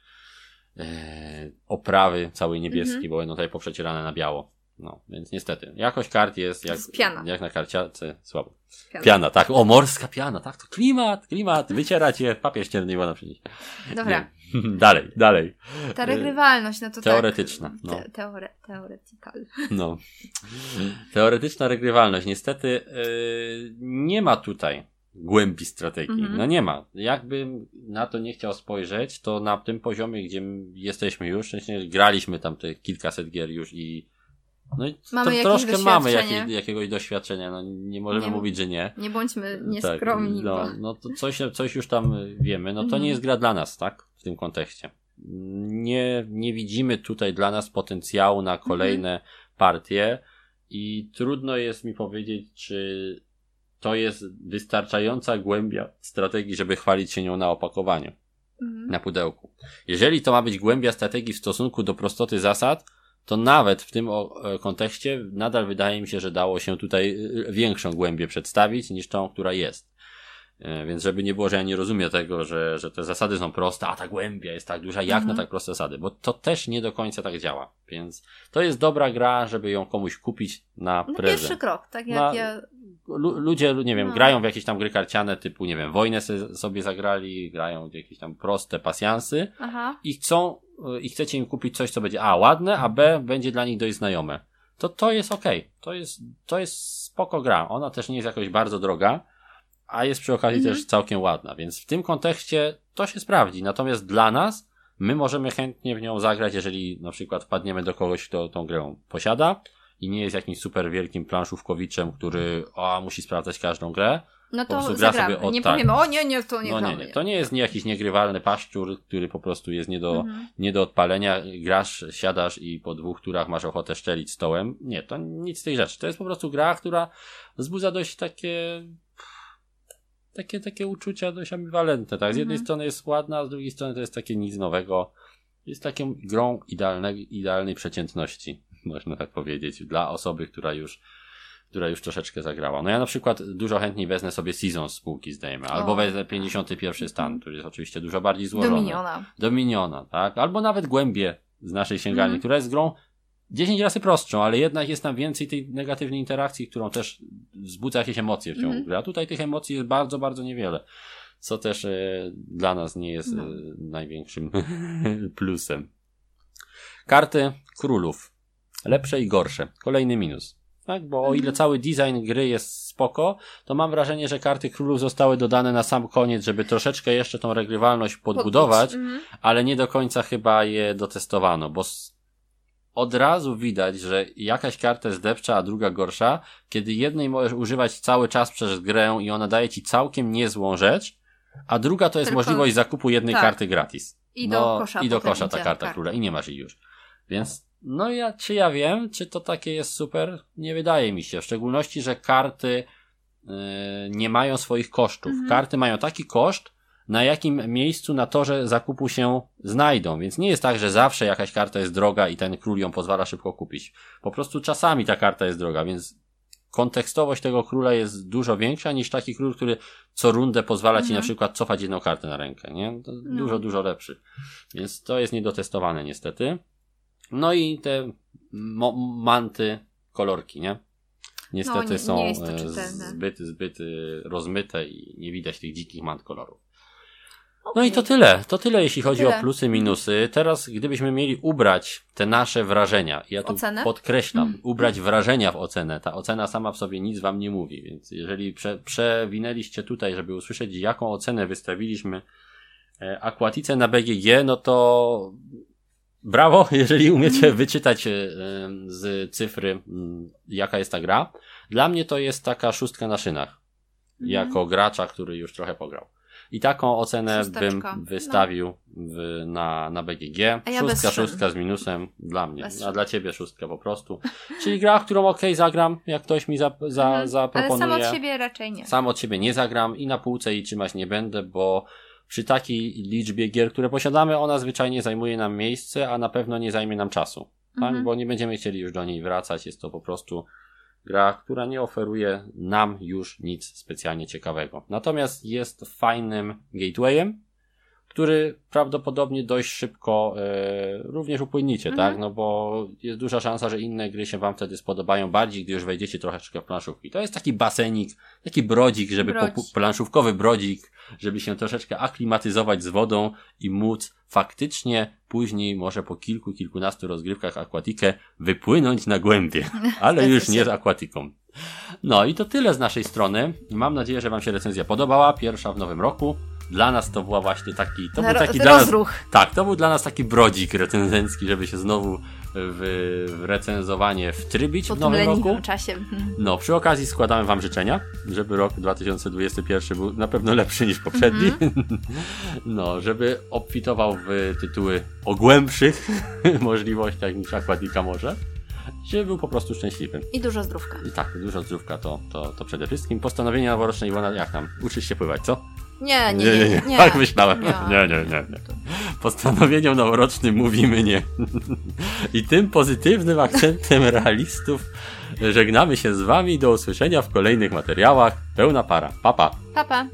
e, oprawy całej niebieskiej, mhm. bo będą tutaj poprzecierane na biało. No, więc niestety. Jakość kart jest jak, jest piana. jak na karciace słabo. Piana. piana. tak. O, morska piana, tak. To klimat, klimat. Wycierać je, papier ścierny woda przynieść. Dobra. dalej, dalej. Ta regrywalność, no to Teoretyczna. Tak, no. Te, teore. No. Teoretyczna regrywalność. Niestety yy, nie ma tutaj głębi strategii. Mm -hmm. No nie ma. Jakbym na to nie chciał spojrzeć, to na tym poziomie, gdzie jesteśmy już, graliśmy tam te kilkaset gier już i no i mamy to, troszkę mamy jakieś, jakiegoś doświadczenia, no nie możemy nie, mówić, że nie. Nie bądźmy nieskromni. Tak, no, no to coś, coś już tam wiemy, no to mhm. nie jest gra dla nas, tak? W tym kontekście. Nie, nie widzimy tutaj dla nas potencjału na kolejne mhm. partie i trudno jest mi powiedzieć, czy to jest wystarczająca głębia strategii, żeby chwalić się nią na opakowaniu, mhm. na pudełku. Jeżeli to ma być głębia strategii w stosunku do prostoty zasad, to nawet w tym e, kontekście nadal wydaje mi się, że dało się tutaj e, większą głębię przedstawić niż tą, która jest. E, więc żeby nie było, że ja nie rozumiem tego, że, że te zasady są proste, a ta głębia jest tak duża, jak mhm. na tak proste zasady, bo to też nie do końca tak działa. Więc to jest dobra gra, żeby ją komuś kupić na no prezent. Pierwszy krok, tak jak na, ja... Ludzie, nie wiem, no. grają w jakieś tam gry karciane typu, nie wiem, wojnę sobie zagrali, grają w jakieś tam proste pasjansy Aha. i chcą i chcecie im kupić coś, co będzie A ładne, a B będzie dla nich dość znajome, to to jest ok. To jest, to jest spoko gra. Ona też nie jest jakoś bardzo droga, a jest przy okazji mhm. też całkiem ładna, więc w tym kontekście to się sprawdzi. Natomiast dla nas, my możemy chętnie w nią zagrać, jeżeli na przykład wpadniemy do kogoś, kto tą grę posiada i nie jest jakimś super wielkim planszówkowiczem, który o, musi sprawdzać każdą grę, no to zagramy. Od, nie tak. powiemy, o nie, nie, to nie no, nie, nie. To nie jest nie jakiś niegrywalny paszczur, który po prostu jest nie do, mhm. nie do odpalenia. Grasz, siadasz i po dwóch turach masz ochotę szczelić stołem. Nie, to nic z tej rzeczy. To jest po prostu gra, która wzbudza dość takie takie, takie uczucia dość ambiwalentne, tak? Z jednej mhm. strony jest ładna, a z drugiej strony to jest takie nic nowego. Jest taką grą idealnej, idealnej przeciętności, można tak powiedzieć, dla osoby, która już która już troszeczkę zagrała. No ja na przykład dużo chętniej wezmę sobie Season z spółki, zdajemy, albo wezmę 51 stan, który jest oczywiście dużo bardziej złożony. Dominiona. Dominiona, tak? Albo nawet Głębie z naszej sięgarni, mm. która jest grą 10 razy prostszą, ale jednak jest tam więcej tej negatywnej interakcji, którą też wzbudza jakieś emocje w ciągu mm. gry. A tutaj tych emocji jest bardzo, bardzo niewiele. Co też e, dla nas nie jest no. e, największym plusem. Karty królów. Lepsze i gorsze. Kolejny minus tak? Bo o ile mhm. cały design gry jest spoko, to mam wrażenie, że karty królów zostały dodane na sam koniec, żeby troszeczkę jeszcze tą regrywalność podbudować, mhm. ale nie do końca chyba je dotestowano, bo od razu widać, że jakaś karta jest lepsza, a druga gorsza, kiedy jednej możesz używać cały czas przez grę i ona daje ci całkiem niezłą rzecz, a druga to jest Tylko... możliwość zakupu jednej tak. karty gratis. I no, do kosza. I do kosza ta karta króla i nie masz jej już. Więc no ja, czy ja wiem, czy to takie jest super? Nie wydaje mi się. W szczególności, że karty yy, nie mają swoich kosztów. Mhm. Karty mają taki koszt, na jakim miejscu na torze zakupu się znajdą. Więc nie jest tak, że zawsze jakaś karta jest droga i ten król ją pozwala szybko kupić. Po prostu czasami ta karta jest droga, więc kontekstowość tego króla jest dużo większa niż taki król, który co rundę pozwala mhm. ci na mhm. przykład cofać jedną kartę na rękę, nie? To no. Dużo, dużo lepszy. Więc to jest niedotestowane niestety. No i te manty, kolorki, nie? Niestety no, nie, są nie e, zbyt, zbyt e, rozmyte i nie widać tych dzikich mant kolorów. Okay. No i to tyle. To tyle, jeśli chodzi tyle. o plusy, minusy. Teraz, gdybyśmy mieli ubrać te nasze wrażenia, ja tu Ocenę? podkreślam, mm. ubrać wrażenia w ocenę. Ta ocena sama w sobie nic wam nie mówi, więc jeżeli prze, przewinęliście tutaj, żeby usłyszeć, jaką ocenę wystawiliśmy e, Aquatice na BGG, no to brawo, jeżeli umiecie wyczytać e, z cyfry, jaka jest ta gra. Dla mnie to jest taka szóstka na szynach. Mhm. Jako gracza, który już trochę pograł. I taką ocenę bym wystawił no. w, na, na BGG. Ja szóstka, szóstka z minusem dla mnie. Bez a dla ciebie szóstka po prostu. Czyli gra, którą ok, zagram, jak ktoś mi za, za, mhm. zaproponuje. Ale sam od siebie raczej nie. Sam od siebie nie zagram i na półce i trzymać nie będę, bo przy takiej liczbie gier, które posiadamy, ona zwyczajnie zajmuje nam miejsce, a na pewno nie zajmie nam czasu. Tak? Mhm. Bo nie będziemy chcieli już do niej wracać. Jest to po prostu gra, która nie oferuje nam już nic specjalnie ciekawego. Natomiast jest fajnym gatewayem, który prawdopodobnie dość szybko e, również upłyniecie, tak? mhm. tak? No bo jest duża szansa, że inne gry się wam wtedy spodobają bardziej, gdy już wejdziecie troszeczkę w planszówki. To jest taki basenik, taki brodzik, żeby Brodź. po, planszówkowy brodzik, żeby się troszeczkę aklimatyzować z wodą i móc faktycznie później, może po kilku, kilkunastu rozgrywkach akwatikę wypłynąć na głębie, ale już nie z akwatiką. No i to tyle z naszej strony. Mam nadzieję, że Wam się recenzja podobała. Pierwsza w nowym roku dla nas to była właśnie taki, to był taki dla rozruch. nas, tak, to był dla nas taki brodzik recenzencki, żeby się znowu w, w recenzowanie wtrybić po w nowym roku. czasie. No, przy okazji składamy wam życzenia, żeby rok 2021 był na pewno lepszy niż poprzedni. Mm -hmm. No, żeby obfitował w tytuły o głębszych możliwościach niż Aquatica może żeby był po prostu szczęśliwy. I dużo zdrówka. I tak, dużo zdrówka to, to, to przede wszystkim. Postanowienia noworoczne Iwona, jak tam? Uczysz się pływać, co? Nie, nie, nie. nie, nie. Tak myślałem. Nie, nie, nie. nie. Postanowieniom noworocznym mówimy nie. I tym pozytywnym akcentem realistów żegnamy się z wami. Do usłyszenia w kolejnych materiałach. Pełna para. Papa. Papa.